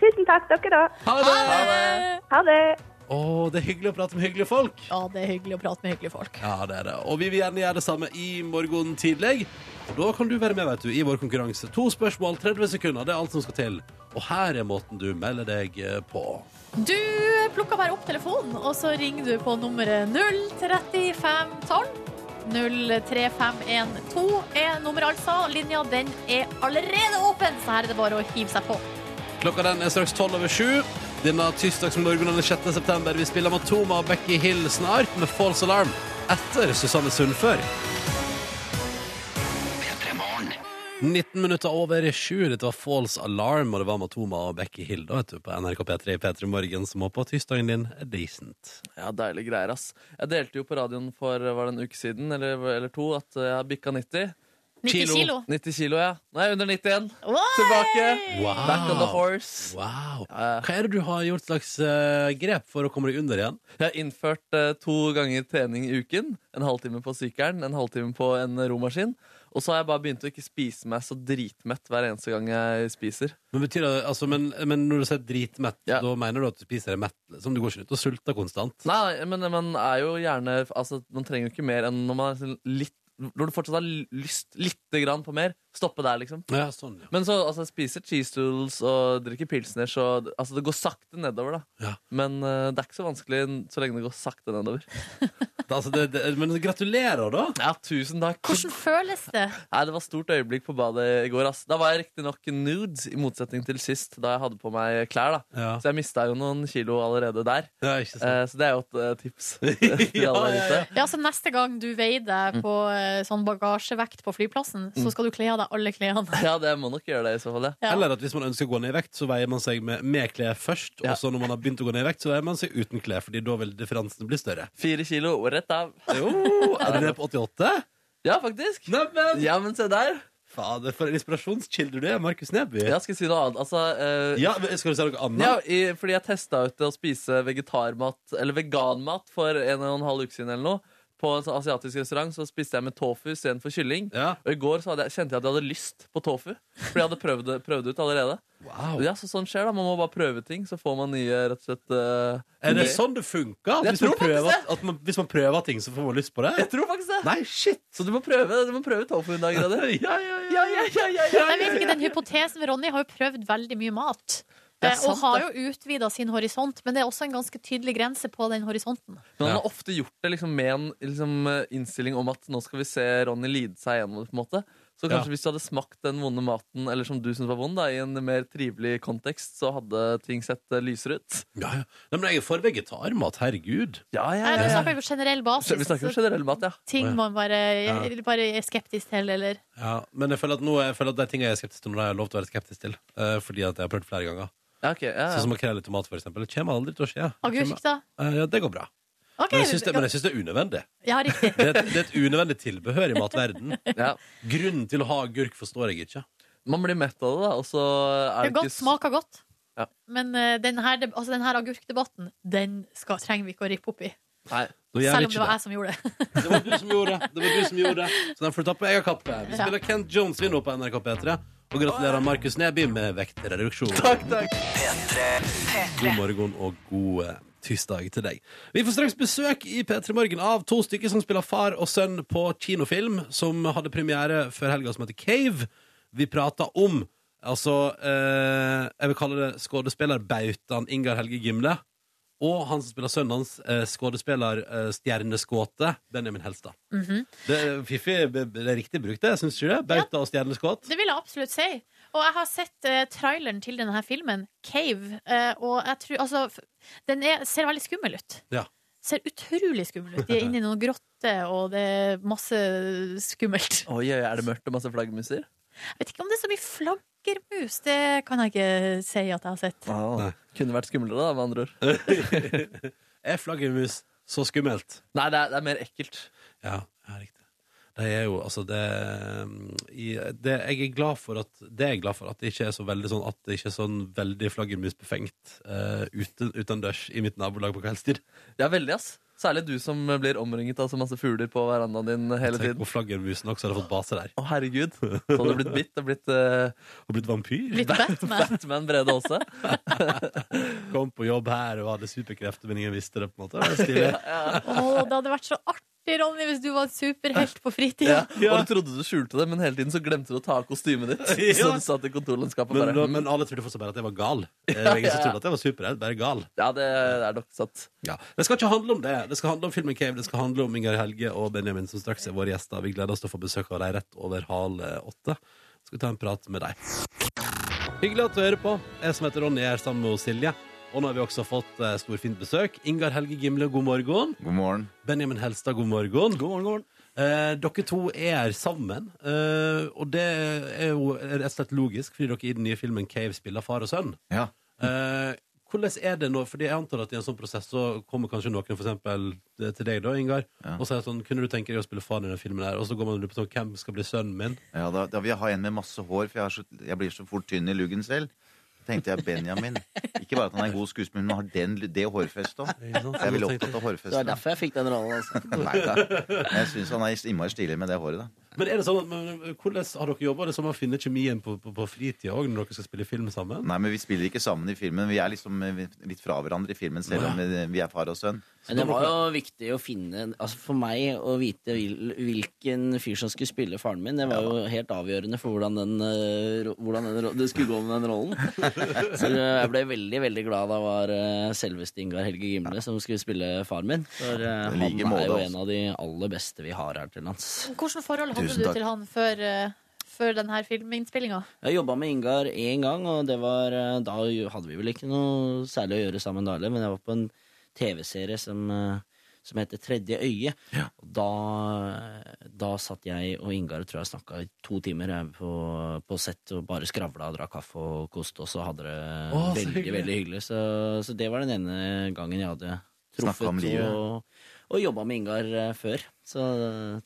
Tusen takk, dere òg. Ha det! Ha det. Å, det er hyggelig å prate med hyggelige folk. Ja, det er hyggelig å prate med hyggelige folk. Ja, det er det. Og vi vil gjerne gjøre det samme i morgen tidlig. Da kan du være med vet du, i vår konkurranse. To spørsmål, 30 sekunder. Det er alt som skal til. Og her er måten du melder deg eh, på. Du plukker bare opp telefonen, og så ringer du på nummeret 03512. 03512 er nummeret, altså. Linja den er allerede åpen, så her er det bare å hive seg på. Klokka den er straks tolv over sju. Denne tirsdagsmorgenen den 6. september. Vi spiller Matoma og Becky Hill snart med False Alarm etter Susanne Sundfør. 19 minutter over sju. Dette var False Alarm, og det var Matoma og Becky Hill da, vet du, på NRK P3 i P3 Morgen, som håper at tirsdagen din er decent. Ja, deilige greier, ass. Jeg delte jo på radioen for var det en uke siden eller, eller to at jeg har bikka 90. 90 kilo. 90 kilo, ja. Nei, under 90 igjen. Oi! Tilbake. Wow. Back on the horse. Wow. Hva er det du har gjort slags uh, grep for å komme deg under igjen? Jeg har innført uh, to ganger trening i uken. En halvtime på sykkelen, en halvtime på en romaskin. Og så har jeg bare begynt å ikke spise meg så dritmett hver eneste gang jeg spiser. Men, betyr det, altså, men, men når du sier dritmett, Ja. da mener du at du spiser deg mett? Som du går ikke ut og sulter konstant? Nei, men man er jo gjerne Altså, man trenger jo ikke mer enn når man er sånn litt Når du fortsatt har lyst lite grann på mer, stoppe der, liksom. Ja, sånn, ja. Men så altså, jeg spiser cheese doodles og drikker pilsner, så altså, det går sakte nedover, da. Ja. Men uh, det er ikke så vanskelig så lenge det går sakte nedover. (laughs) Det, altså, det, det, men gratulerer, da. Ja, tusen takk. Hvordan føles det? Nei, Det var stort øyeblikk på badet i går. Ass. Da var jeg riktignok nude, i motsetning til sist, da jeg hadde på meg klær. da Ja, Så jeg mista jo noen kilo allerede der. Eh, så det er jo et uh, tips. (laughs) (laughs) Ja, ja, ja. Ja, så Neste gang du veier deg på eh, sånn bagasjevekt på flyplassen, så skal du kle av deg alle klærne. (laughs) Ja, det må nok gjøre det i så fall, ja. Ja. Eller at hvis man ønsker å gå ned i vekt, så veier man seg med, med klær først. Ja. Og så når man har begynt å gå ned i vekt, så veier man seg uten klær, Fordi da vil differansen bli større. Fire kilo rett av. Jo, (laughs) er du nede på 88? Ja, faktisk. Neimen! Ja, men se der. Fader, for en inspirasjonskilde du er, Markus Neby. Ja, skal jeg si noe annet? Altså, eh, Ja, Skal du si noe annet? Ja, i, fordi jeg testa ut det å spise vegetarmat, eller veganmat, for en og en halv uke siden eller noe. På en sånn asiatisk restaurant så spiste jeg med tofu istedenfor kylling. Ja. Og i går så hadde jeg, kjente jeg at jeg hadde lyst på tofu. Fordi jeg hadde prøvd prøvd det ut allerede. Wow. Ja, så sånn skjer da, Man må bare prøve ting, så får man nye rett og slett uh, Er det nye- sånn det funker? At hvis, man prøver, det. at man, hvis man prøver ting, så får man lyst på det? Jeg tror faktisk det. Nei, shit! Så du må prøve, du må prøve tofu en dag. (laughs) Ja, ja, ja. Ja, ja, ja, ja, ja. Jeg vet ikke, Den hypotesen med Ronny har jo prøvd veldig mye mat. Det og har jo utvida sin horisont, men det er også en ganske tydelig grense på den horisonten. Men han har ofte gjort det liksom med en liksom, eh, innstilling om at nå skal vi se Ronny lide seg gjennom det. på en måte Så kanskje Ja. hvis du hadde smakt den vonde maten Eller som du synes var vond, da i en mer trivelig kontekst, så hadde ting sett eh, lysere ut. ja, ja. Nei, men jeg er for vegetarmat, herregud. Ja, Nei, Vi snakker jo på generell basis. Vi snakker på generell mat, ja. ting man bare, Ja. bare er skeptisk til, eller Ja, men jeg føler at, nå, jeg føler at de tingene jeg er skeptisk til, nå har jeg lov til å være skeptisk til. eh, fordi at jeg har prøvd flere ganger. Ja, ja, Sånn som makrell i tomat, for eksempel. Det kommer aldri til å skje. agurk, da? Eh, ja, det går bra. Ok, Men jeg syns det, men jeg synes det er unødvendig. Ja, riktig. Det er, et, det er et unødvendig tilbehør i matverden. (laughs) Ja. Grunnen til å ha agurk forstår jeg ikke. Man blir mett av det, da, og så Det er er godt, ikke s- smaker godt. Ja. Men eh, den her, deb- altså, den her agurkdebatten, den skal, trenger vi ikke å rippe opp i. Nei. Gjør Selv om det ikke var det. jeg som gjorde det. (laughs) Det var du som gjorde det. Det var du som gjorde det. Så den får du ta på egen kappe. Vi Ja. spiller Kent Jones vi nå på NRK P3. Og gratulerer Markus Neby med vektreduksjon. Takk, takk. God morgen og god eh, tirsdag til deg. Vi får straks besøk i P3 Morgen av to stykker som spiller far og sønn på kinofilm, som hadde premiere før helga, som heter Cave. Vi prata om altså eh, Jeg vil kalle det skuespillerbautaen Ingar Helge Gimle. Og han som spiller sønnen hans, eh, skuespiller eh, stjerneskåte Benjamin Helstad. Det er fiffig, det er riktig brukt, det, syns du det? Bauta og stjerneskåt. Det vil jeg absolutt si. Og jeg har sett eh, traileren til denne filmen, Cave, eh, og jeg tror Altså, den er, ser veldig skummel ut. Ja. Ser utrolig skummel ut. De er inne i noen grotter, og det er masse skummelt. Oi, oi, er det mørkt og masse flaggermuser? Jeg vet ikke om det er så mye flaggermus. Det kan jeg ikke si at jeg har sett. Nei. Kunne vært skumlere, da, med andre ord. (laughs) Er flaggermus så skummelt? Nei, det er, det er mer ekkelt. Ja, ja riktig. Det er jo, altså det, det Jeg er glad for at Det er jeg glad for at det ikke er så veldig sånn At det ikke er sånn veldig flaggermusbefengt uh, uten, utendørs i mitt nabolag på kveldstid. er veldig, ass. Særlig du som blir omringet av så masse fugler på verandaen din hele Tenk på flaggermusen også hadde fått base der. Å, herregud. (laughs) Så hadde du blitt bitt. Det har blitt uh, Og blitt vampyr. Blitt Batman. Batman Brede også. (laughs) Kom på jobb her og hadde superkrefter, men ingen visste det. på en måte (laughs) Det ja, ja. Oh, det hadde vært så artig, Ronny, hvis du var en superhelt på fritida. Ja. Og du trodde du skjulte det, men hele tiden så glemte du å ta av kostymet ditt. Ja. Så du satt i kontorlandskapet Men, bare men alle trodde fortsatt bare at jeg var gal. Ja, ja. ingen trodde at jeg var superhelt, bare gal. Ja, det er nok satt. Ja. Det skal ikke handle om det. Det skal handle om filmen Cave. Det skal handle om Ingar Helge og Benjamin, som straks er våre gjester. Vi gleder oss til å få besøk av dem rett over halv åtte. Skal ta en prat med dem. Hyggelig at du hører på. Jeg som heter Ronny, er sammen med Silje. Og nå har vi også fått eh, storfint besøk. Ingar Helge Gimle, god morgen. God morgen. Benjamin Helstad, god morgen. God morgen, Eh, dere to er sammen, eh, og det er jo rett og slett logisk, fordi dere i den nye filmen Cave spiller far og sønn. Ja. Eh, hvordan er det nå? Fordi jeg antar at i en sånn prosess så kommer kanskje noen for eksempel eh, til deg da, Ingar, Ja. og sier sånn Kunne du tenke deg å spille faren i denne filmen her? Og så går man og lurer på sånn, hvem skal bli sønnen min? ja da, da vil jeg ha en med masse hår, for jeg, så, jeg blir så fort tynn i luggen selv. tenkte jeg Benjamin. Ikke bare at han er en god skuespiller, men har den, det hårfestet òg. Jeg er veldig opptatt av Det var derfor jeg fikk den rollen. Altså. Nei da. Jeg syns han er innmari stilig med det håret, da. Men er det sånn at, men, hvordan har dere jobba det som å finne kjemien på, på, på fritida òg, når dere skal spille film sammen? Nei, men vi spiller ikke sammen i filmen. Vi er liksom eh, litt fra hverandre i filmen, selv om vi vi er far og sønn. Men det var jo viktig å finne altså For meg å vite hvilken fyr som skulle spille faren min, det var jo helt avgjørende for hvordan, den, eh, hvordan den, det skulle gå med den rollen. (laughs) Så jeg ble veldig veldig glad da var eh, selveste Ingar Helge Gimle som skulle spille faren min. For eh, han er jo en av de aller beste vi har her til lands. Hvordan forhold hadde Tusen du takk. til han før, eh, før denne filminnspillinga? Jeg jobba med Ingar én gang, og det var, eh, da hadde vi vel ikke noe særlig å gjøre sammen da heller, men jeg var på en TV-serie som, eh, som heter Tredje øye. Ja. Og da, da satt jeg og Ingar tror jeg snakka i to timer jeg, på, på sett og bare skravla og drakk kaffe og koste og hadde det Å, så veldig, hyggelig. veldig hyggelig. Så, så det var den ene gangen jeg hadde Snakket om truffet livet. og, og jobba med Ingar eh, før. Så,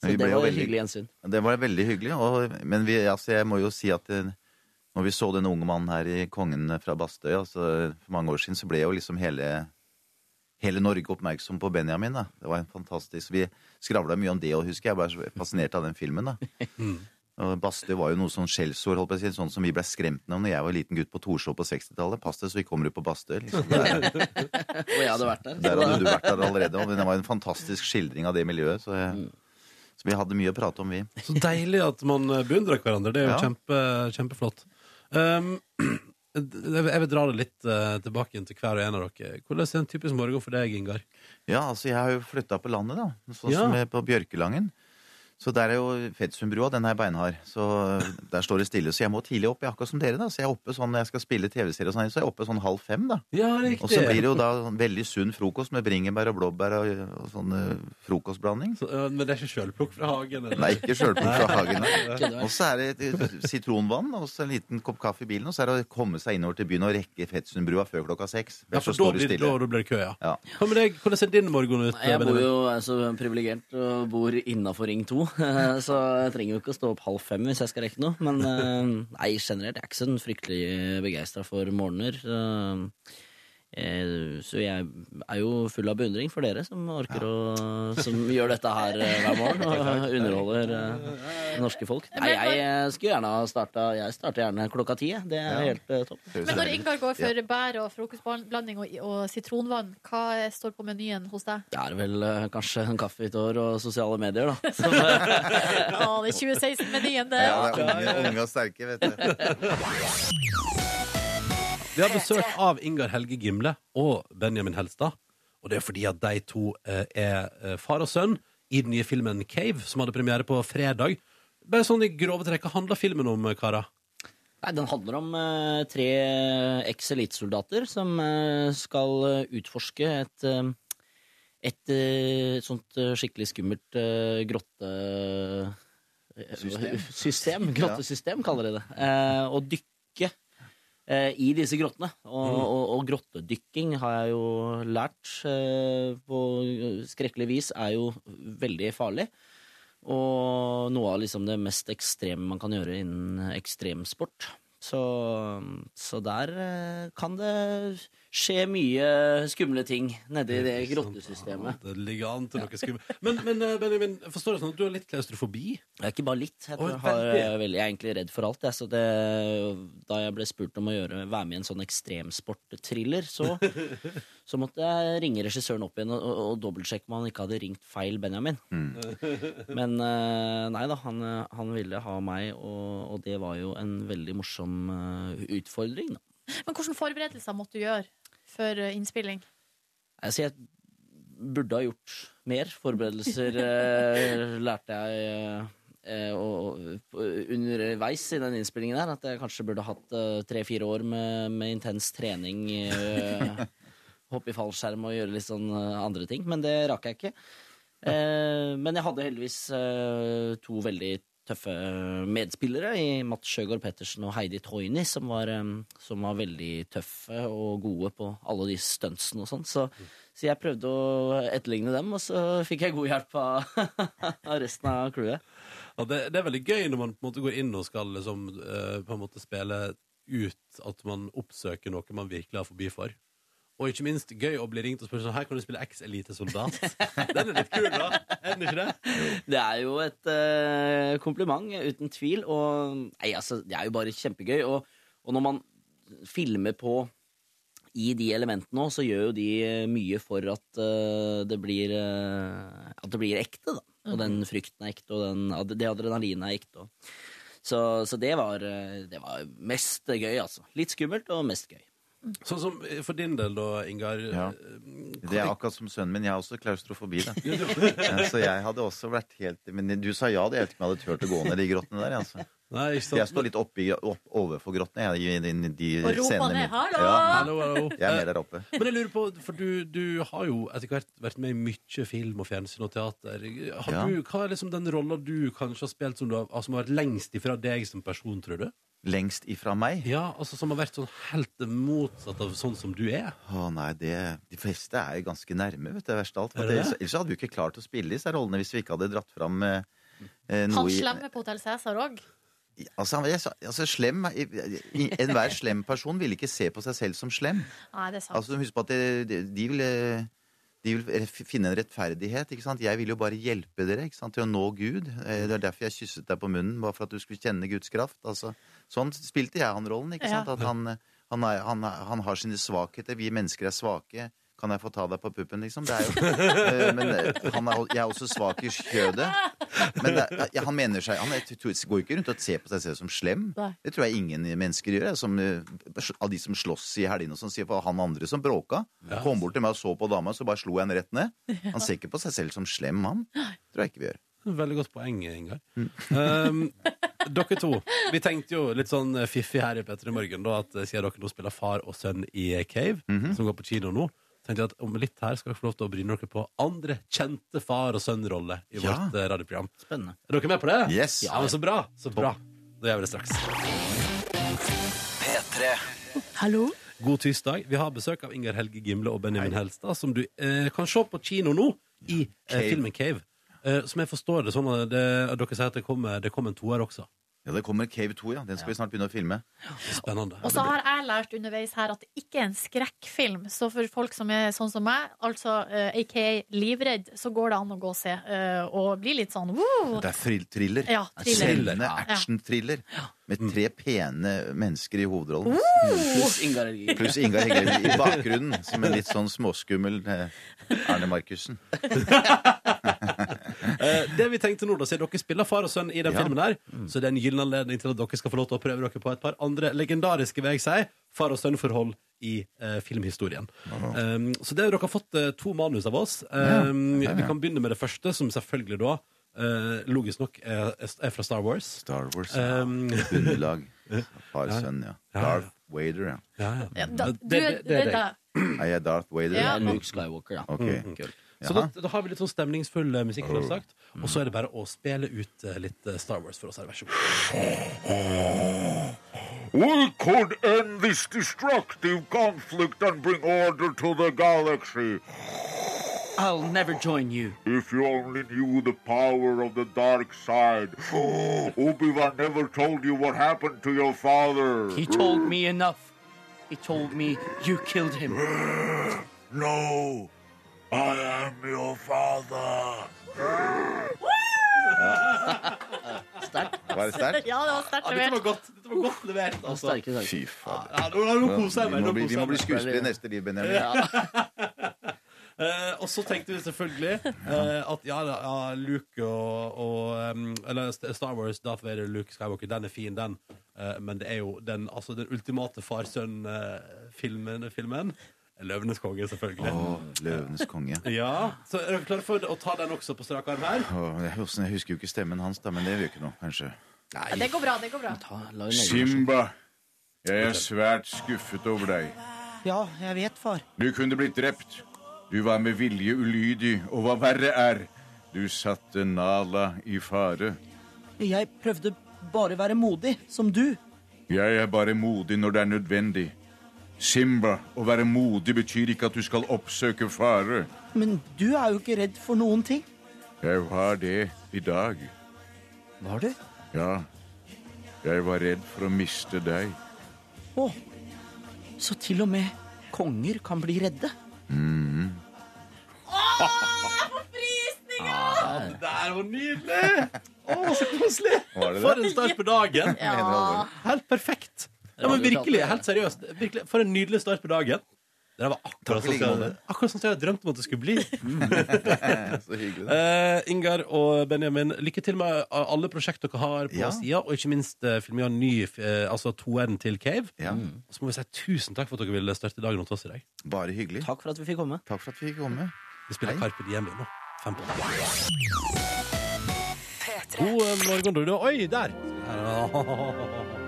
så det var veldig- hyggelig gjensyn. Det var veldig hyggelig. Og, men vi, altså, jeg må jo si at eh, når vi så den unge mannen her i Kongen fra Bastøy altså, for mange år siden, så ble jo liksom hele, hele Norge oppmerksom på Benjamin. Da. Det var en fantastisk Vi skravla mye om det og husker jeg. Jeg var fascinert av den filmen. da. (laughs) (laughs) Og Bastøy var jo noe sånn skjellsord, holdt på å si, sånn som vi ble skremt av når jeg var liten gutt på Torshov på 60-tallet. Pass deg så vi kommer ut på Bastøy. Liksom. (laughs) Og jeg hadde vært der. der hadde du vært der allerede. Og det var en fantastisk skildring av det miljøet. Så, jeg, så vi hadde mye å prate om, vi. Så deilig at man eh, beundrer hverandre. Det er jo Ja. kjempe, kjempeflott. (clears throat) Um, jeg vil dra det litt uh, tilbake til hver og en av dere. Hvordan er en typisk morgen for deg, Ingar? Ja, altså jeg har jo flytta på landet, da. Sånn Ja. som jeg på Bjørkelangen. Så der er jo Fetsundbrua, den er beinhard. Så der står det stille. Så jeg må tidlig opp, jeg akkurat som dere, da. Så jeg er oppe sånn når jeg skal spille TV-serie og sånn, så er jeg oppe sånn halv fem, da. Ja, Og så blir det jo da sånn veldig sunn frokost med bringebær og blåbær og, og sånn eh, frokostblanding. Så, ja, Men det er ikke sjølplukk fra hagen? Eller? Nei, ikke sjølplukk fra hagen. Og så er det sitronvann og så en liten kopp kaffe i bilen. Og så er det å komme seg innover til byen og rekke Fetsundbrua før klokka seks. Ja, for så da står det blir, stille. da, da blir det kø, ja. Ja. Hva med deg? Hvordan ser din morgen ut? Jeg bor jo altså, privilegert og bor innafor Ring 2, (laughs) så jeg trenger jo ikke å stå opp halv fem hvis jeg skal rekke noe. Men eh, nei, generelt jeg er ikke sånn fryktelig begeistra for morgener. Eh, Så jeg er jo full av beundring for dere som orker å Som gjør dette her eh, hver morgen (laughs) og underholder eh, det norske folk. Nei, jeg skulle gjerne ha starta Jeg starter gjerne klokka ti. Det er helt topp. Men når Ingar går for bær og frokostblanding og, og sitronvann, hva står på menyen hos deg? Det er vel kanskje en kaffe i tår og sosiale medier, da. (laughs) Som, eh, det er 2016-menyen, det. Ja, det er unge, unge og sterke, vet du. (laughs) Vi har besøk av Ingar Helge Gimle og Benjamin Helstad. Og det er fordi at de to eh, er eh, far og sønn i den nye filmen Cave, som hadde premiere på fredag. Bare sånn i grove trekk, hva handler filmen om, eh, karer? Nei, Den handler om uh, tre eks-elitesoldater som uh, skal utforske et uh, et sånt skikkelig skummelt grotte... System. (laughs) System, grottesystem, kaller de det. Eh, og dykke i disse grottene. Og, og, og grottedykking har jeg jo lært eh, på skrekkelig vis er jo veldig farlig. Og noe av liksom det mest ekstreme man kan gjøre innen ekstremsport. Så, så der eh, kan det skje mye skumle ting nedi det grottesystemet. Det ligger an til noe skummelt. Men, men eh, Benjamin, forstår du sånn at du har litt klaustrofobi? Jeg er ikke bare litt. Jeg, tror jeg, har, jeg er egentlig redd for alt. Jeg, så det, da jeg ble spurt om å gjøre, være med i en sånn ekstremsportthriller, så, (laughs) så måtte jeg ringe regissøren opp igjen og, og, og dobbeltsjekke om han ikke hadde ringt feil Benjamin. Men eh, nei da, han, eh, han ville ha meg, og, og det var jo en veldig morsom utfordring. Da. Men hvilke forberedelser måtte du gjøre før eh, innspilling? Altså, jeg burde ha gjort mer. Forberedelser eh, (laughs) lærte jeg eh, og, og, underveis i den innspillingen her. At jeg kanskje burde hatt eh, tre-fire år med, med intens trening. Eh, (laughs) hoppe i fallskjerm og gjøre litt sånn eh, andre ting. Men det rakk jeg ikke. Ja. men jeg hadde heldigvis eh, to veldig tøffe medspillere i Mats Sjøgaard Pettersen og Heidi Toini, som var, eh, som var veldig tøffe og gode på alle de stuntsene og sånn. Så, så jeg prøvde å etterligne dem, og så fikk jeg god hjelp av, (laughs) resten av crewet. Ja, det, det er veldig gøy når man på en måte går inn og skal liksom, eh, på en måte spille ut at man oppsøker noe man virkelig har forbi for. Og ikke minst gøy å bli ringt og spørre sånn Her kan du spille eks-elitesoldat. (laughs) Den er litt kul, da. Den ikke det? (laughs) Det er jo et eh, kompliment, uten tvil. Og nei, altså, det er jo bare kjempegøy. Og, og når man filmer på i de elementene òg, så gjør jo de mye for at eh, det blir eh, At det blir ekte, da. Og den frykten er ekte, og den, ad- det adrenalinet er ekte. Og. Så, så det var eh, Det var mest gøy, altså. Litt skummelt og mest gøy. Sånn som for din del, da, Ingar. Ja. eh, Det er akkurat som sønnen min. Jeg har også klaustrofobi. Da. (laughs) Så jeg hadde også vært helt Men du sa ja, det jeg vet ikke om jeg hadde turt å gå ned de grottene der. Altså. Nei, ikke sant. jeg står litt oppi, opp, overfor grottene. Jeg, i i, de Og roper ned. «Hallo!» Ja, Hallo, hallo. jeg er med der oppe. Men jeg lurer på, for du, du har jo etter hvert vært med i mye film og fjernsyn og teater. Har Ja. du, hva er liksom den rolla du kanskje har spilt som, du har, altså, som har vært lengst ifra deg som person, tror du? Lengst ifra meg? Ja, altså Som har vært sånn helt motsatt av sånn som du er? Å nei, det, De fleste er jo ganske nærme, vet du. Verst av alt. For Er det ellers, det? ellers hadde vi ikke klart å spille disse rollene hvis vi ikke hadde dratt fram eh, eh, noe Han i slemme på Hotell Cæsar òg. Altså, han- jeg sa- altså slem Enhver slem person vil ikke se på seg selv som slem. Nei, det er sant. Altså, Husk på at de, de, vil eh, de vil finne en rettferdighet. ikke sant? Jeg vil jo bare hjelpe dere ikke sant? til å nå Gud. Eh, Det er derfor jeg kysset deg på munnen, bare for at du skulle kjenne Guds kraft. Altså, sånn spilte jeg han rollen. ikke sant? Ja. At han, han, er, han, er, han har sine svakheter. Vi mennesker er svake. Kan jeg få ta deg på puppen, liksom? Det er jo, Eh, men eh, han er, jeg er også svak i kjødet. Men det, ja, han mener seg Han er, går ikke rundt og ser på seg selv som slem. Det tror jeg ingen mennesker gjør. Som, eh, av de som slåss i helgene og sånn, sier for han andre som bråka. Kom bort til meg og så på dama, så bare slo jeg henne rett ned. Han ser ikke på seg selv som slem, han. Tror jeg ikke vi gjør. Veldig godt poeng, Ingar. Um, dere to, vi tenkte jo litt sånn fiffig her i Petter i Morgen, da, at siden dere nå spiller far og sønn i Cave, som går på kino nå, tenkte jeg at om litt her skal dere få lov til å bryne dere på andre kjente far og sønn-roller i Ja. vårt eh, radioprogram. Spennende. Er dere med på det? Yes. Ja, men Så bra. Så bra. Da gjør vi det straks. P3. Hallo? God tirsdag. Vi har besøk av Inger Helge Gimle og Benjamin Helstad, som du eh, kan se på kino nå i eh, Cave. filmen Cave. Eh, som jeg forstår det sånn at det, dere sier at det kommer, det kommer en toer også. Ja, det kommer Cave 2, ja. Den skal vi snart begynne å filme. Spennende. Og så har jeg lært underveis her at det ikke er en skrekkfilm. Så for folk som er sånn som meg, altså uh, aka livredd, så går det an å gå og se. Uh, og bli litt sånn woo! Det er thrill thriller. Ja, thriller. Spennende Ja. action-thriller. Med tre pene mennesker i hovedrollen. Pluss Ingar Helge. Pluss Ingar Hegge i bakgrunnen, som en litt sånn småskummel Erne Arne Markussen. (laughs) (laughs) Eh, det vi tenkte nå, da, siden dere spiller far og sønn i den Ja. filmen her, så det er en gyllen anledning til at dere skal få lov til å prøve dere på et par andre legendariske, vil jeg si, far og sønn-forhold i eh, filmhistorien. Um, så det, dere har fått eh, to manus av oss. Um, Vi kan begynne med det første, som selvfølgelig da, Uh, logisk nok, er, er fra Star Wars. Star Wars. Um, Underlag. (laughs) Far sønn, ja. Ja. Darth Vader, ja. ja, ja. Ja, da, du, det- det er deg. Jeg Er Darth Vader? Ja. Luke Skywalker, ja. Ok. Mm, kult. Så da, da har vi litt sånn stemningsfull eh, musikk, som sagt. og så er det bare å spille ut eh, litt eh, Star Wars for oss her. Vær så god. We could end this destructive conflict and bring order to the galaxy I'll never join you. if you only knew the power of the dark side. (gasps) Obi-Wan never told you what happened to your father. He told me enough. He told me you killed him. (gasps) No, I am your father. Sterkt. Var det sterkt? Ja, det var sterkt Ja, dette levert. var godt, dette var godt levert. Altså. Sterke saker. Fy fader. Ja, nå, nå koser jeg Vi meg. må nå bli, vi må jeg bli meg. skuespillere i neste liv, Benjamin. (laughs) Eh, og så tenkte vi selvfølgelig eh, at ja, ja, Luke og, og um, Eller Star Wars, Darth Vader, Luke Skywalker, den er fin, den. Eh, men det er jo den, altså, den ultimate far-sønn-filmen. filmen. Løvenes konge, selvfølgelig. Å, Løvenes konge. (laughs) Ja, Så er dere klare for å ta den også på strak arm her? Åh, jeg, husker- jeg husker jo ikke stemmen hans, da, men det gjør ikke noe, kanskje. Ja, Det går bra, det går bra. Ta, la legge. Simba, jeg er svært skuffet over deg. Ja, jeg vet, far. Du kunne blitt drept. Du var med vilje ulydig, og hva verre er, du satte Nala i fare. Jeg prøvde bare å være modig, som du. Jeg er bare modig når det er nødvendig. Simba, å være modig betyr ikke at du skal oppsøke fare. Men du er jo ikke redd for noen ting. Jeg var det i dag. Var du? Ja, jeg var redd for å miste deg. Å, så til og med konger kan bli redde. Det der var nydelig! (laughs) Å, så koselig! For en start på dagen. Ja. Helt perfekt. Ja, men virkelig, helt seriøst. Virkelig, for en nydelig start på dagen. Det var akkurat sånn som jeg- akkurat sånn jeg hadde drømt om at det skulle bli. (laughs) Så hyggelig. da. Eh, Ingar og Benjamin, lykke til med alle prosjekt dere har på Ja. sida, og ikke minst uh, filminga ny, uh, altså toeren til Cave. Ja, Så må vi si tusen takk for at dere ville starte dagen hos oss i dag. bare hyggelig. Takk for at vi fikk komme. Takk for at vi fikk komme. Vi spiller Hei. Carpe Diem vi nå. Fem på. God eh, morgen, du. Oi, der! Er di- (laughs)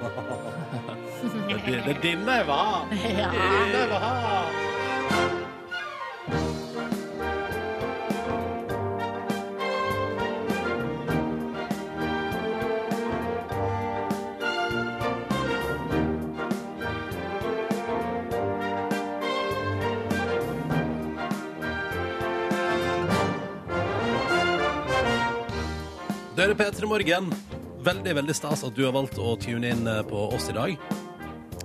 det er denne jeg var. (laughs) Ja. Denne jeg var ha. Det er P3 Morgen. Veldig veldig stas at du har valgt å tune inn eh, på oss i dag.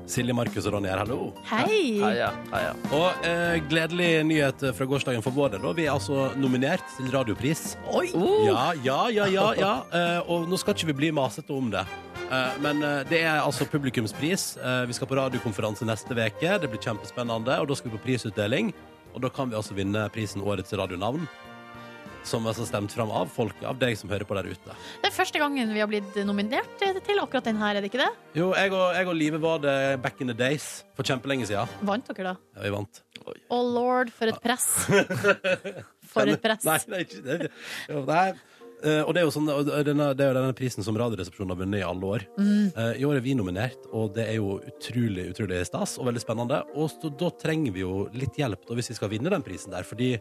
Silje, Markus og Ronny her, hallo. Hei! Heia, heia. Og eh, gledelig nyhet fra gårsdagen for vår del. Vi er altså nominert til Radiopris. Oi! Ja, ja, ja, ja. ja. Eh, og nå skal ikke vi bli masete om det. Eh, men eh, det er altså publikumspris. Eh, vi skal på radiokonferanse neste uke. Det blir kjempespennende. Og da skal vi på prisutdeling. Og da kan vi altså vinne prisen Årets radionavn. Som er så stemt fram av folk, av deg som hører på der ute. Det er første gangen vi har blitt nominert til akkurat den her, er det ikke det? Jo, jeg og, jeg og Live var det back in the days. For kjempelenge siden. Vant dere da? Ja, vi vant. Å lord, for et press. (laughs) For et press. Nei, det er ikke det. Jo, nei. Eh, og det er jo sånn, og denne, det er jo denne prisen som Radioresepsjonen har vunnet i alle år. Mm. Uh, I år er vi nominert, og det er jo utrolig utrolig stas og veldig spennende. Og så, da trenger vi jo litt hjelp da, hvis vi skal vinne den prisen der, fordi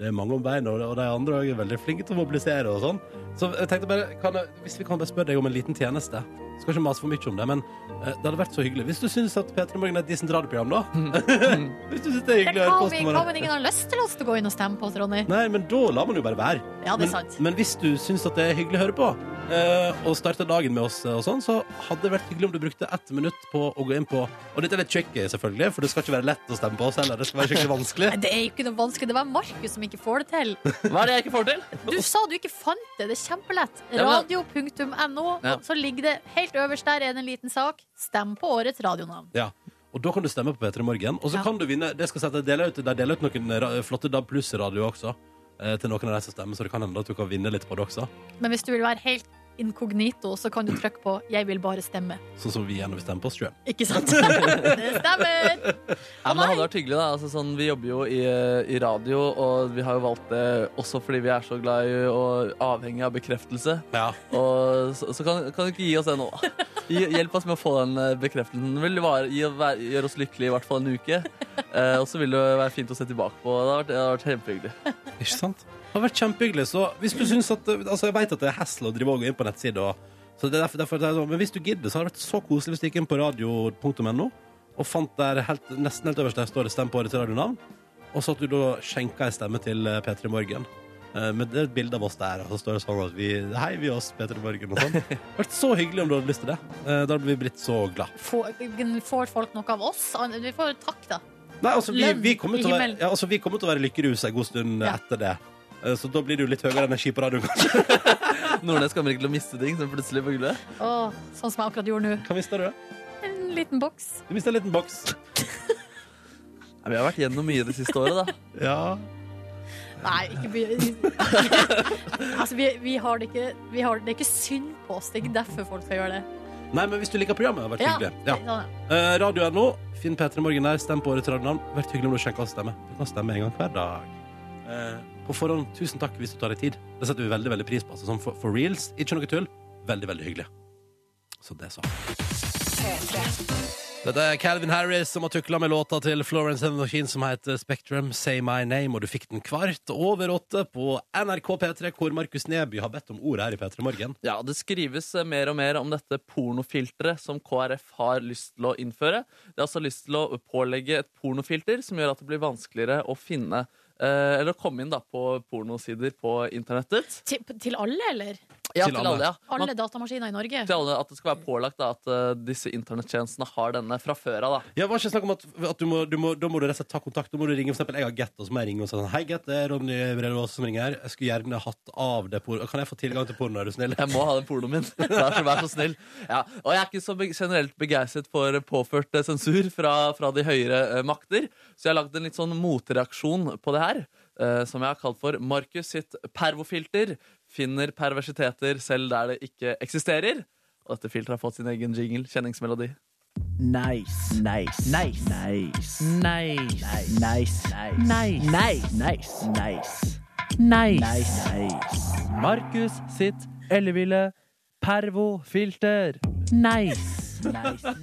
det er mange om beina, og de andre er veldig flinke til å mobilisere og sånn. Så jeg tenkte bare, jeg, hvis vi kan bare spørre deg om en liten tjeneste. Skal ikke mase for mye om det, men eh, det hadde vært så hyggelig. Hvis du syns at P3 Morgen er et decent radioprogram, da. (laughs) hvis du synes det er hyggelig å hva høre på oss hva når om ingen har lyst til oss til å gå inn og stemme på oss, Ronny? Nei, men da lar man jo bare være. Ja, det er men, sant. men hvis du syns at det er hyggelig å høre på, eh, og starte dagen med oss, eh, og sånn, så hadde det vært hyggelig om du brukte ett minutt på å gå inn på Og dette er litt tricky, selvfølgelig, for det skal ikke være lett å stemme på oss heller. Det skal være skikkelig (laughs) vanskelig. Nei, Det er jo ikke noe vanskelig. Det var Markus som ikke får det til. Hva er det jeg ikke får til? Du sa du ikke fant det. Det er kjempelett. Ja, men- Radio.no. Ja. Så ligger det helt øverst der er det en liten sak. Stem på årets radionavn. Ja. Og da kan du stemme på P3 Morgen. Og så Ja. kan du vinne det skal si at De deler ut, de deler ut noen flotte DAB Pluss-radio også. eh, Til noen av de som stemmer, så det kan hende at du kan vinne litt på det også. Men hvis du vil være helt inkognito, så kan du trykke på 'Jeg vil bare stemme'. Sånn som vi gjerne vil stemme på oss sjøl. Ikke sant? (laughs) Det stemmer! Ja, men det hadde vært hyggelig da altså, sånn, Vi jobber jo i, i radio Og vi har jo valgt det også fordi vi er så glad i Og avhengig av bekreftelse Ja. Og så, så kan, kan du ikke gi oss det nå Hjelp oss med å få den eh, bekreftelsen Det vil vare, gi, være, gjøre oss lykkelige i hvert fall en uke eh, Og så vil det være fint å se tilbake på Det har vært, det har vært kjempehyggelig Ikke sant? Det har vært kjempehyggelig. Så hvis du syns at Altså, jeg vet at det er hassle å drive og gå inn på nettsida, så det er derfor, derfor det er sånn. Men hvis du gidder, så har det vært så koselig hvis du gikk inn på radio.no og fant der helt, nesten helt øverst der står det 'Stem på årets radionavn', og så at du da skjenka ei stemme til eh, P3 Morgen. Men det er et bilde av oss der, og så står det sånn at vi Hei, vi oss P3 Morgen og sånn. Det hadde vært så hyggelig om du hadde lyst til det. Eh, Da hadde vi blitt så glad. Får, får folk noe av oss? Vi får takk, da. Nei, altså, vi, vi, kommer til å være, ja, altså, vi kommer til å være lykkerus en god stund Ja. etter det. Eh, Så da blir det jo litt høyere energi på radioen, kanskje. (laughs) Nordnes kommer ikke til å miste ting Som plutselig på gulvet Åh, sånn som jeg akkurat gjorde nå. Hva mista du? En liten boks. Du mista en liten boks. (laughs) Vi har vært gjennom mye det siste året da (laughs) Ja. Nei, ikke by... altså, vi, vi har det ikke vi har, Det er ikke synd på oss. Det er ikke derfor folk skal gjøre det. Nei, men hvis du liker programmet, har vært hyggelig. Ja. ja. Eh, Radio.no, finn P3 Morgen der, stem på årets radionavn. Vært hyggelig om du sjekker oss stemme. Du kan stemme en gang hver dag. Eh, på forhånd, tusen takk hvis du tar deg tid. Det setter vi veldig veldig pris på. Altså, sånn for, for reals, ikke noe tull. Veldig, veldig hyggelig. Så det så. Dette er Calvin Harris som har tukla med låta til Florence and Machine som heter Spectrum, Say My Name, og du fikk den kvart over åtte på NRK P3, hvor Markus Neby har bedt om ordet her i P3 Morgen. Ja, det skrives mer og mer om dette pornofilteret som KrF har lyst til å innføre. De har altså lyst til å pålegge et pornofilter som gjør at det blir vanskeligere å finne eller å komme inn da på pornosider på internettet. Til, til alle, eller? Ja, Til til alle. alle, ja. Alle datamaskiner i Norge? til alle at det skal være pålagt da, at uh, disse internettjenestene har denne fra før av. da. Ja, var ikke snakk om at, at du må, du må, Da må du rett og slett ta kontakt. Da må du ringe for eksempel, Jeg har Get, og så må jeg ringe og si sånn Hei, Get, det er Ronny Brede som ringer her. Jeg skulle gjerne hatt av det porno. Kan jeg få tilgang til porno, er du snill? Jeg må ha den pornoen min. (laughs) Vær så, vær så snill. Ja, og jeg er ikke så be generelt begeistret for påført eh, sensur fra, fra de høyere uh, makter, så jeg har lagd en litt sånn motreaksjon på det her, Uh, som jeg har kalt for Markus sitt pervofilter finner perversiteter selv der det ikke eksisterer. Og dette filteret har fått sin egen jingle, kjenningsmelodi. Nice. Nice. Nice. Nice. Nice. Nice. Nice. Nice. Nice. Nice. Nice. Markus sitt elleville pervofilter. Nice. Nice.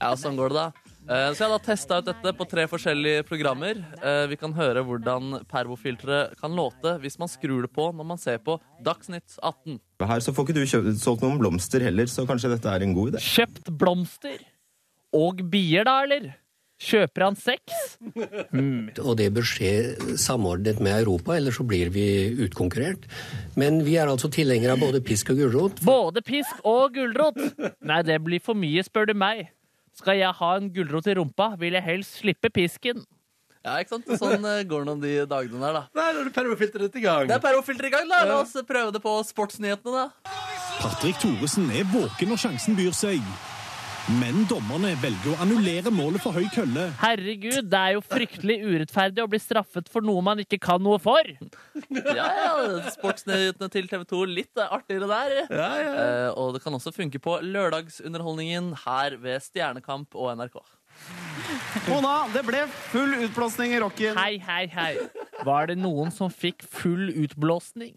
Ja, sånn går det da. Eh, Så jeg har da testa ut dette på tre forskjellige programmer. Eh, Vi kan høre hvordan pervofilteret kan låte hvis man skrur det på når man ser på Dagsnytt 18. Her så får ikke du kjøpt, solgt noen blomster heller, så kanskje dette er en god idé. Kjøpt blomster. Og bier, da, eller? Kjøper han sex? Og det bør skje samordnet med Europa, ellers så blir vi utkonkurrert. Men vi er altså tilhengere av både pisk og gulrot. Både pisk og gulrot? Nei, det blir for mye, spør du meg. Skal jeg ha en gulrot i rumpa, vil jeg helst slippe pisken. Ja, ikke sant? Sånn eh, går det noen de dagene der, da. Der er det permofilteret i gang. Det er pervofilter i gang, da. La oss prøve det på sportsnyhetene, da. Patrick Thoresen er våken når sjansen byr seg. Men dommerne velger å annullere målet for høy kølle. Herregud, det er jo fryktelig urettferdig å bli straffet for noe man ikke kan noe for. Ja, ja, Sportsnyhetene til TV 2. Litt artigere der. Eh, og det kan også funke på lørdagsunderholdningen her ved Stjernekamp og NRK. Mona, det ble full utblåsning i rocken. Hei, hei, hei. Var det noen som fikk full utblåsning?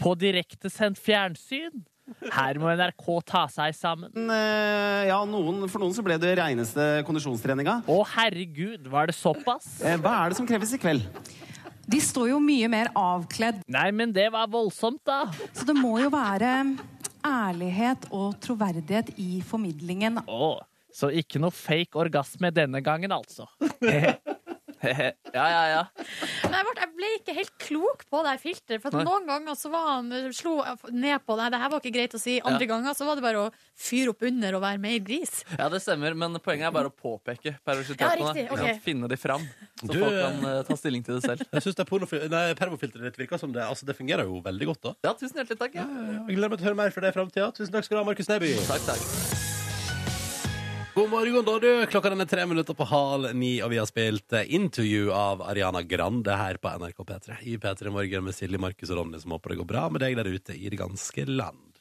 På direktesendt fjernsyn? Her må NRK ta seg sammen. Eh, Ja, noen, For noen så ble det reineste kondisjonstreninga. Å herregud, var det såpass? Eh, Hva er det som kreves i kveld? De står jo mye mer avkledd. Nei, men det var voldsomt, da. Så det må jo være ærlighet og troverdighet i formidlingen. Å, så ikke noe fake orgasme denne gangen, altså. (laughs) (laughs) ja, ja, ja. Men jeg ble, jeg ble ikke helt klok på det filteret. For at noen ganger så var han slo ned på det. det her var ikke greit å si. Andre Ja. ganger så var det bare å fyre opp under og være mer gris. Ja, det stemmer, men poenget er bare å påpeke Ja, perversitetene. riktig, okay. ok. Finne de fram, så Du, folk kan uh, ta stilling til det selv. (laughs) Jeg syns permofilteret ditt virker som det Altså, det fungerer jo veldig godt, da. Ja, tusen hjertelig takk. Ja. Jeg gleder meg til å høre mer fra deg i framtida. Tusen takk skal du ha, Markus Neby. Takk, takk. God morgen, da, du. Klokka den er tre minutter på halv ni, og vi har spilt eh, Into av Ariana Grande her på NRK P3. I P3 Morgen med Silje, Markus og Ronny, som håper det går bra med deg der ute i det ganske land.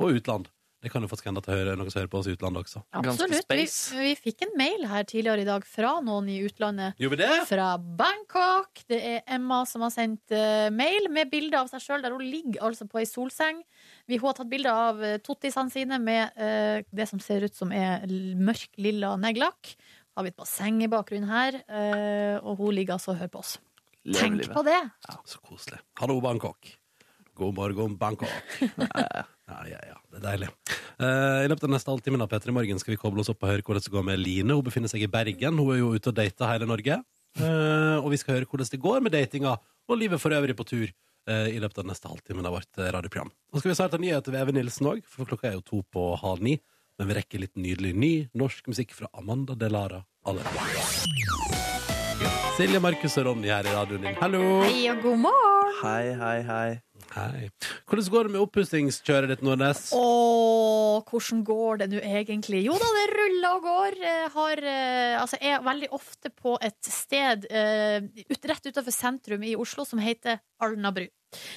Og utland. Det kan jo faktisk hende at det hører noen som hører på oss i utlandet også. Absolutt. Vi, vi fikk en mail her tidligere i dag fra noen i utlandet. Gjorde vi det? Fra Bangkok. Det er Emma som har sendt eh, mail med bilde av seg sjøl der hun ligger altså på ei solseng. Vi, har tatt bilde av uh, tottisene sine med eh, det som ser ut som er mørk lilla neglelakk. Har vi et basseng i bakgrunnen her, eh, og hun ligger altså og hører på oss. Tenk på det! Så koselig. Hallo, Bangkok. God morgen, Bangkok. (laughs) Ja, ja, ja. Det er deilig. Eh, I løpet av neste halvtime av P3 Morgen skal vi koble oss opp og høre hvordan det går med Line. Hun befinner seg i Bergen. Hun er jo ute og dater hele Norge. Eh, og vi skal høre hvordan det går med datinga og livet for øvrig på tur eh, i løpet av neste halvtimen av vårt eh, radioprogram. Nå skal vi snart ha nyheter ved Even Nilsen òg, for klokka er jo to på halv ni. Men vi rekker litt nydelig ny norsk musikk fra Amanda Delara allerede. Silje, Markus og Ronny her i radioen din. Hallo! Hei og god morgen! Hei, hei, hei. Hei. Hvordan går det med oppussingskjøret ditt, Nordnes? Å, hvordan går det nå egentlig? Jo da, det ruller og går. Jeg har, eh, altså, jeg er veldig ofte på et sted eh, ut, rett utenfor sentrum i Oslo som heter Alnabru.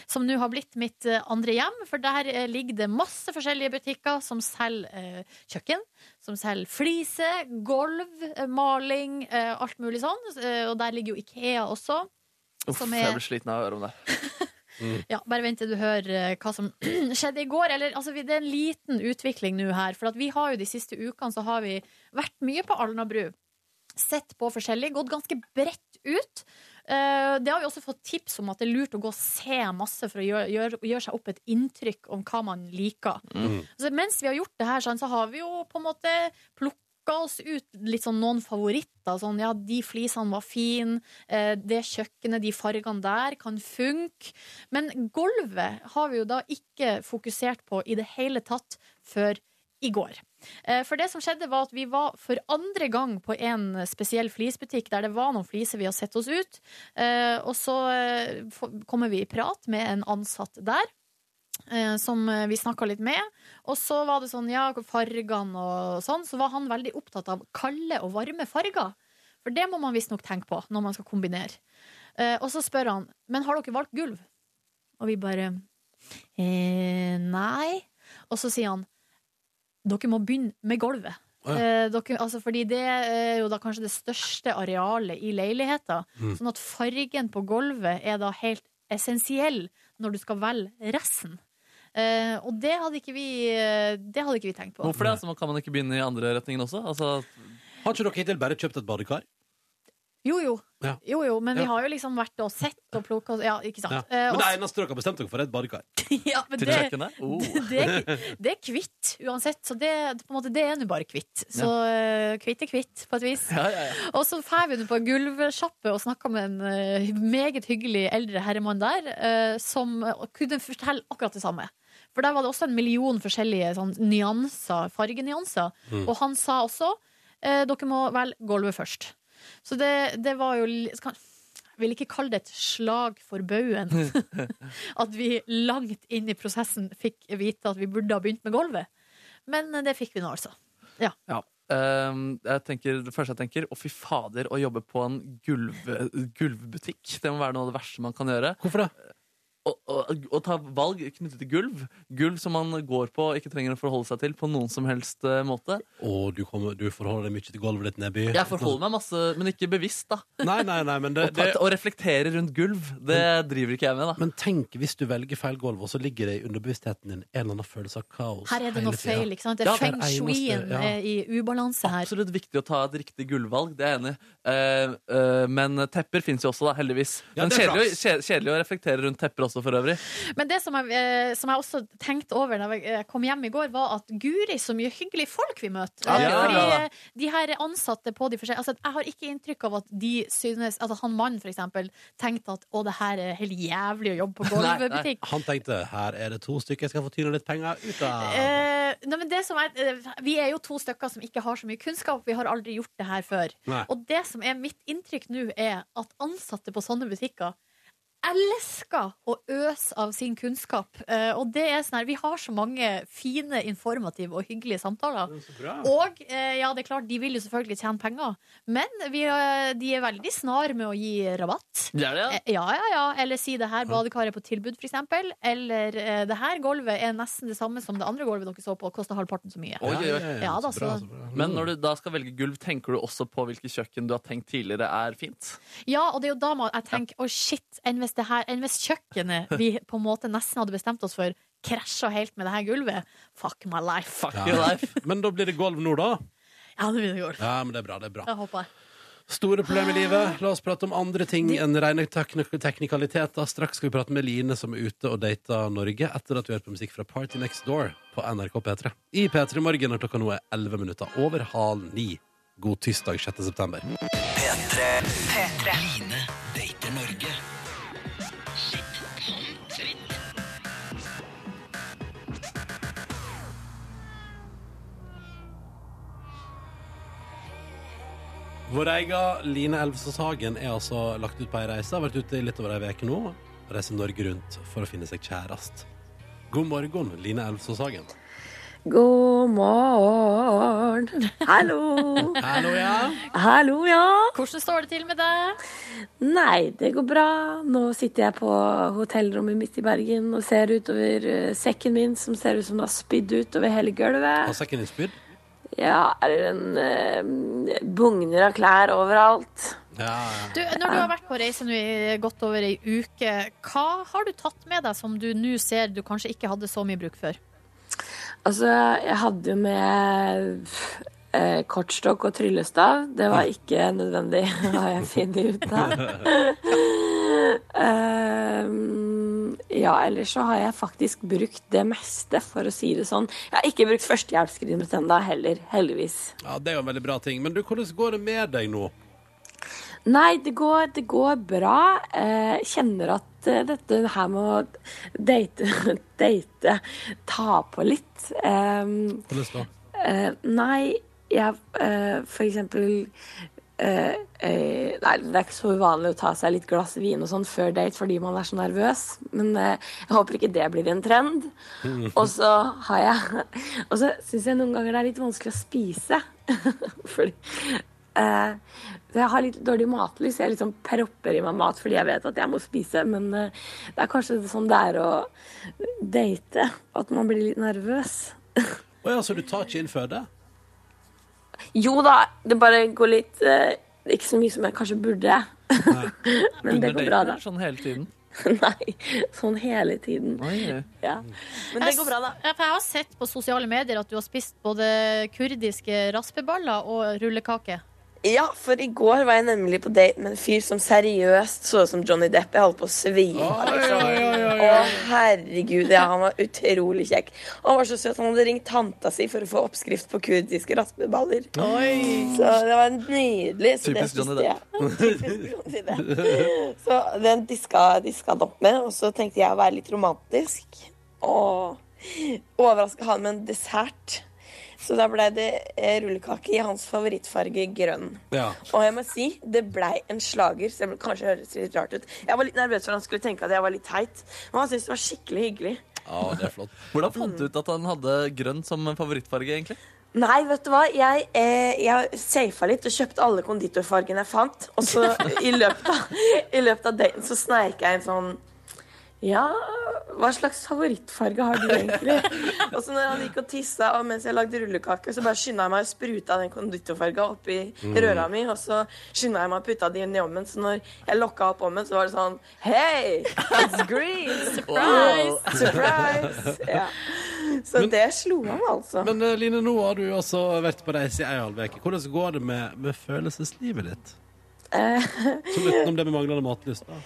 Som nå har blitt mitt eh, andre hjem, for der eh, ligger det masse forskjellige butikker som selger eh, kjøkken, som selger flise, gulv, eh, maling, eh, alt mulig sånn. Eh, og der ligger jo Ikea også. Uff, som jeg er- blir sliten av å høre om det. (laughs) ja, bare vent til du hører eh, hva som (clears throat) skjedde i går. Eller, altså, det er en liten utvikling nå her. For at vi har jo de siste ukene så har vi vært mye på Alnabru. Sett på forskjellig, gått ganske bredt ut. Eh, det har vi også fått tips om at det er lurt å gå og se masse for å gjøre, gjøre, gjøre seg opp et inntrykk om hva man liker. Mm. Mens vi har gjort det her, sånn, så har vi jo på en måte plukka oss ut litt sånn noen favoritter. Sånn, ja, de flisene var fine, eh, det kjøkkenet, de fargene der kan funke. Men gulvet har vi jo da ikke fokusert på i det hele tatt før i går. Eh, For det som skjedde var at vi var for andre gang på en spesiell flisbutikk der det var noen fliser vi har sett oss ut. Eh, Og så kommer vi i prat med en ansatt der. Eh, Som vi snakka litt med. Og så var det sånn, ja, fargene og sånn. Så var han veldig opptatt av kalde og varme farger. For det må man visstnok tenke på når man skal kombinere. Eh, Og så spør han, men har dere valgt gulv? Og vi bare eh, nei. Og så sier han dere må begynne med gulvet. Ja. Eh, dere, altså fordi det er jo da kanskje det største arealet i leiligheta. Mm. Sånn at fargen på gulvet er da helt essensiell når du skal velge resten. Uh, og det hadde ikke vi eh, Det hadde ikke vi tenkt på. Hvorfor det? Altså, kan man ikke begynne i andre retningen også? Altså, Har ikke dere hittil bare kjøpt et badekar? Jo, jo. Ja. jo, jo men vi har jo liksom vært og sett og plukka Ja, ikke sant. Ja. Eh, Men det eneste dere har bestemt dere for, er et badekar. (laughs) Ja, men det. Oh. (laughs) det, det er kvitt uansett, så det, på en måte, det er nå bare kvitt. Så ja. kvitt er kvitt, på et vis. Ja, ja, ja. Og så drar vi på gulvsjappe og snakker med en eh, meget hyggelig eldre herremann der, eh, som kunne fortelle akkurat det samme. For der var det også en million forskjellige sånn, nyanser, fargenyanser. Mm. Og han sa også eh, dere må velge gulvet først. Så det, det var jo skal- Jeg vil ikke kalle det et slag for baugen. (laughs) at vi langt inn i prosessen fikk vite at vi burde ha begynt med gulvet. Men det fikk vi nå, altså. Ja. Ja. Ehm, jeg tenker, det første jeg tenker, å fy fader, å jobbe på en gulv, gulvbutikk. Det må være noe av det verste man kan gjøre. Hvorfor det? Å, å, å ta valg knyttet til gulv. Gulv som man går på og ikke trenger å forholde seg til på noen som helst eh, måte. Og du, kommer, du forholder deg mye til gulvet ditt, Neby. Jeg forholder meg masse, men ikke bevisst, da. Nei, nei, nei, men det, (laughs) det, Å reflektere rundt gulv, det driver ikke jeg med, da. Men tenk hvis du velger feil gulv, og så ligger det i underbevisstheten din en eller annen følelse av kaos. Her er det noe feil. ikke sant? Det er Ja, feng shuien ja. eh, i ubalanse her. Absolutt viktig å ta et riktig gulvvalg, det er jeg enig i. Uh, uh, men tepper fins jo også, da, heldigvis. Ja, men kjedelig, kjedelig å reflektere rundt tepper også, for øvrig. Men det som jeg, eh, som jeg også tenkte over da jeg eh, kom hjem i går, var at guri, så mye hyggelige folk vi møter. Ja, Eh, ja, Fordi eh, de her ansatte på de forskjellige altså, Jeg har ikke inntrykk av at de synes altså, han mannen, for eksempel, tenkte at å, det her er helt jævlig å jobbe på gulvbutikk. Han tenkte her er det to stykker jeg skal få tyne litt penger ut av. Eh, nei, men det som er, eh, vi er jo to stykker som ikke har så mye kunnskap. Vi har aldri gjort det her før. Nei. Og det som er mitt inntrykk nå, er at ansatte på sånne butikker elsker å øse av sin kunnskap. Eh, og det er sånn her, Vi har så mange fine, informative og hyggelige samtaler. Og eh, ja, det er klart, de vil jo selvfølgelig tjene penger, men vi, eh, de er veldig snar med å gi rabatt. Det er det, ja. Eh, Ja, ja, ja. Eller si det her badekaret er på tilbud, for eksempel. Eller eh, det her gulvet er nesten det samme som det andre gulvet dere så på, og koster halvparten så mye. Oi, oi, oi. Ja, da, så, Men når du da skal velge gulv, tenker du også på hvilket kjøkken du har tenkt tidligere er fint? ja, og det er jo da jeg tenker å shit, enn hvis det her Enn hvis kjøkkenet vi på en måte nesten hadde bestemt oss for, krasja helt med det her gulvet. Fuck my life. Ja. (laughs) Men da blir det gulv nå, da? Ja, det blir det gulv. Ja, men det er bra. det er bra Jeg håper jeg. Store problemer i livet. La oss prate om andre ting enn rene teknik teknikaliteter. Straks skal vi prate med Line, som er ute og dater Norge etter at vi hørte på musikk fra Party Next Door på NRK P3. I P3 Morgen når klokka nå er 11 minutter over halv ni. God tirsdag 6. september. P3. P3. Line Vår egen Line Elvsås Hagen er altså lagt ut på ei reise. Har vært ute i litt over ei uke nå. Reiser Norge rundt for å finne seg kjærest. God morgen, Line Elvsås Hagen. God morgen. Hallo. Hallo, ja. Hallo, ja. Hvordan står det til med deg? Nei, det går bra. Nå sitter jeg på hotellrommet mitt i Bergen og ser utover eh, sekken min, som ser ut som den har spydd utover hele gulvet. Har sekken din spydd? Ja, er det en eh, bugner av klær overalt? Ja, ja. Du, når du har vært på reise nå i godt over ei uke, hva har du tatt med deg som du nå ser du kanskje ikke hadde så mye bruk for? Altså, jeg hadde jo med eh, kortstokk og tryllestav. Det var ikke nødvendig, (laughs) har jeg funnet ut av. Ehm, ja, ellers så har jeg faktisk brukt det meste, for å si det sånn. Jeg har ikke brukt førstehjelpsskrinet ennå heller, heldigvis. ja, det er jo en veldig bra ting. Men du, hvordan går det med deg nå? Nei, det går, det går bra. Eh, kjenner at eh, dette her med å date, (laughs) date ta på litt. Ehm, Hvordan da? Eh, nei, jeg eh, for eksempel eh, eh, Nei, det er ikke så uvanlig å ta seg litt glass vin og sånn før date fordi man er så nervøs. Men eh, jeg håper ikke det blir en trend. (laughs) Og så har jeg Og så syns jeg noen ganger det er litt vanskelig å spise. (laughs) fordi eh, jeg har litt dårlig matlyst. Jeg liksom propper i meg mat fordi jeg vet at jeg må spise. Men eh, det er kanskje sånn det er å date. At man blir litt nervøs. (laughs) Å ja, så du tar ikke inn føde? Jo da, det bare går litt eh, Ikke så mye som jeg kanskje burde. (laughs) Men det går bra, da. Sånn hele tiden. (laughs) Nei, sånn hele tiden. Ja. Men det går bra, da. Jeg, for jeg har sett på sosiale medier at du har spist både kurdiske raspeballer og rullekake. Ja, for i går var jeg nemlig på date med en fyr som seriøst så ut som Johnny Depp. Jeg holdt på å svime av. Liksom. Å, herregud, ja, han var utrolig kjekk. Og han var så søt. Han hadde ringt tanta si for å få oppskrift på kurdiske raspeballer. Så det var nydelig. Så det Typisk Johnny Depp. (laughs) Typisk Johnny Depp. Så den diska, diska han opp med, og så tenkte jeg å være litt romantisk. Og overraske han med en dessert. Så da ble det eh, rullekake i hans favorittfarge grønn. Ja. Og jeg må si, det blei en slager, selv om det kanskje høres litt rart ut. Jeg var litt nervøs for han skulle tenke at jeg var litt teit, men han syntes det var skikkelig hyggelig. Ja, det er flott. Hvordan fant du ut at han hadde grønn som favorittfarge, egentlig? Nei, vet du hva? Jeg, eh, jeg safa litt og kjøpte alle konditorfargene jeg fant. Og så i løpet av, i løpet av daten så sneik jeg en sånn Ja, hva slags favorittfarge har du egentlig? (laughs) og så når han gikk og tissa, og mens jeg lagde rullekake, så bare skynda jeg meg å spruta den konditorfarga oppi Mm. røra mi, og så skynda jeg meg å putta det inn i ovnen. Så når jeg lokka opp ovnen, så var det sånn Hei, it's green! (laughs) Surprise! Wow. Surprise! Ja. Så det slo meg, altså. Men eh, Line, nå har du også vært på reise i ei halv uke. Hvordan går det med, med følelseslivet ditt? Eh, Sånn utenom det med manglende matlyst. da.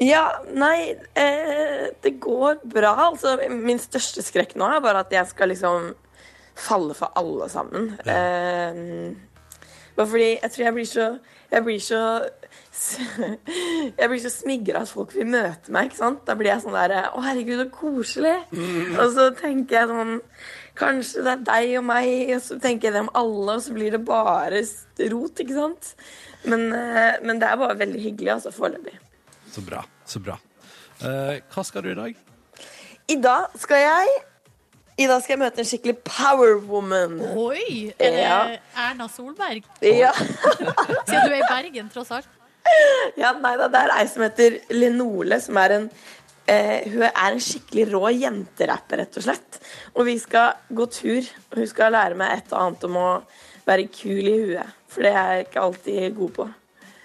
Ja, nei, eh, det går bra. Altså, min største skrekk nå er bare at jeg skal liksom falle for alle sammen. Eh, bare fordi jeg tror jeg blir så Jeg blir så (laughs) Jeg blir så smigra at folk vil møte meg. ikke sant? Da blir jeg sånn der Å, herregud, så koselig. Og så tenker jeg sånn Kanskje det er deg og meg, og så tenker jeg det om alle, og så blir det bare rot, ikke sant? Men, eh, men det er bare veldig hyggelig, altså, foreløpig. Så bra. Så bra. Eh, hva skal du i dag? I dag skal jeg I dag skal jeg møte en skikkelig powerwoman. Oi! Er det Ja. Erna Solberg? Ja. (laughs) Siden du er i Bergen, tross alt. ja, nei da, det er ei som heter Lenole, som er en eh, Hun er en skikkelig rå jenterapper, rett og slett. Og vi skal gå tur, og hun skal lære meg et og annet om å være kul i huet. For det er jeg ikke alltid god på.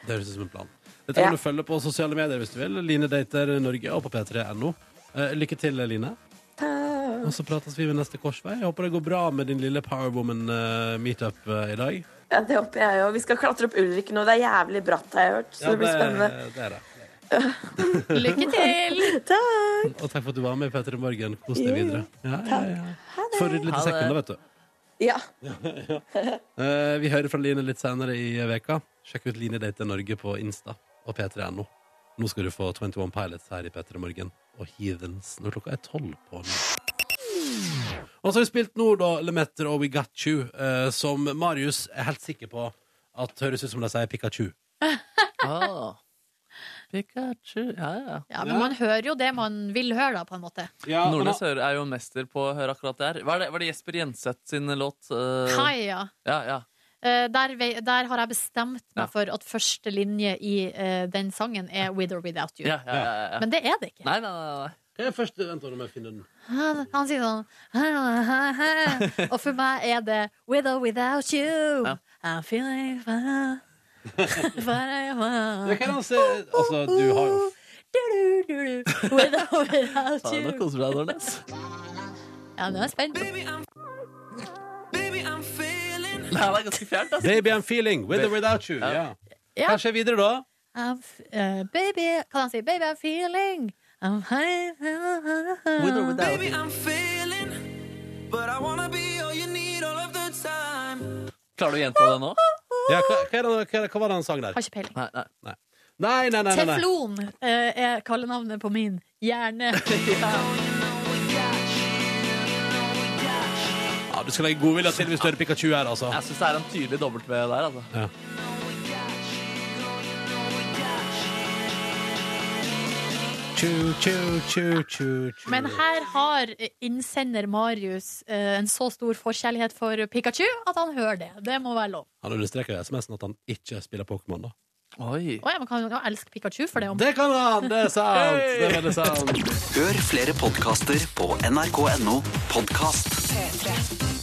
Det høres ut som en plan. Dette kan Ja. du følge på sosiale medier hvis du vil. Line Dater Norge og på p3.no. Eh, lykke til, Line. Og så prates vi ved neste korsvei. Jeg håper det går bra med din lille Powerwoman-meetup i dag. Ja, Det håper jeg jo. Vi skal klatre opp Ulrik og det er jævlig bratt, har jeg hørt. Så Ja, det blir spennende. det er det. (laughs) Lykke til! Takk. Og takk for at du var med i Morgen. Kos deg videre. Ja, ja, ja. Få rydde litt i Ha det. sekken, da, vet du. Ja. (laughs) Eh, vi hører fra Line litt senere i veka. Sjekk ut Line Date Norge på Insta og p3.no. Nå skal du få 21 Pilots her i P3 Morgen og Heathens når klokka er tolv på nå. Og så har vi spilt nå, da, Lemeter og We Got You, eh, som Marius er helt sikker på at høres ut som de sier Pikachu. Oh. (laughs) Pikachu, ja, ja. Ja, Men man hører jo det man vil høre, da, på en måte. Nordnes hører- er jo en mester på å høre akkurat det her. Var det, var det Jesper Jenseth sin låt? eh? Kaja. Ja, ja. Eh, der, der har jeg bestemt meg Ja. for at første linje i uh, den sangen er With or Without You. Ja, ja, ja, ja. Men det er det ikke. Nei, nei, nei. nei. Hva er første Vent, nå må jeg finner den. Han, han sier sånn (laughs) Og for meg er det With or without you I'm feeling fine (laughs) Det kan han se Altså, du har jo (laughs) With or without you nå koser du deg, Nordnes. Ja, nå er jeg spent Nei, det er ganske fjernt, altså. Baby I'm feeling with or without you. Ja. Ja. Hva skjer videre da? I'm, f- eh, Baby, kan han si Baby, I'm feeling I'm high With or without you. Klarer du å gjenta det nå? Ja, hva, hva, er det, hva, er det- hva var det han sang der? Har ikke peiling Nei, nei. Nei, nei, nei. nei, nei. Teflon eh, er kallenavnet på min hjerne (laughs) Ja, du skal legge godvilja til hvis du hører Pikachu her, altså. Jeg syns det er en tydelig W der. altså. Ja. Tju, tju, tju. Men her har innsender Marius eh, en så stor forkjærlighet for Pikachu at han hører det. Det må være lov. Han understreker i SMS-en at han ikke spiller Pokémon, da. Oi. Ja, man kan jo elske Pikachu for det. Om. Det kan han! Det er sant! Det er veldig sant. Hør flere podkaster på nrk.no podkast. P3.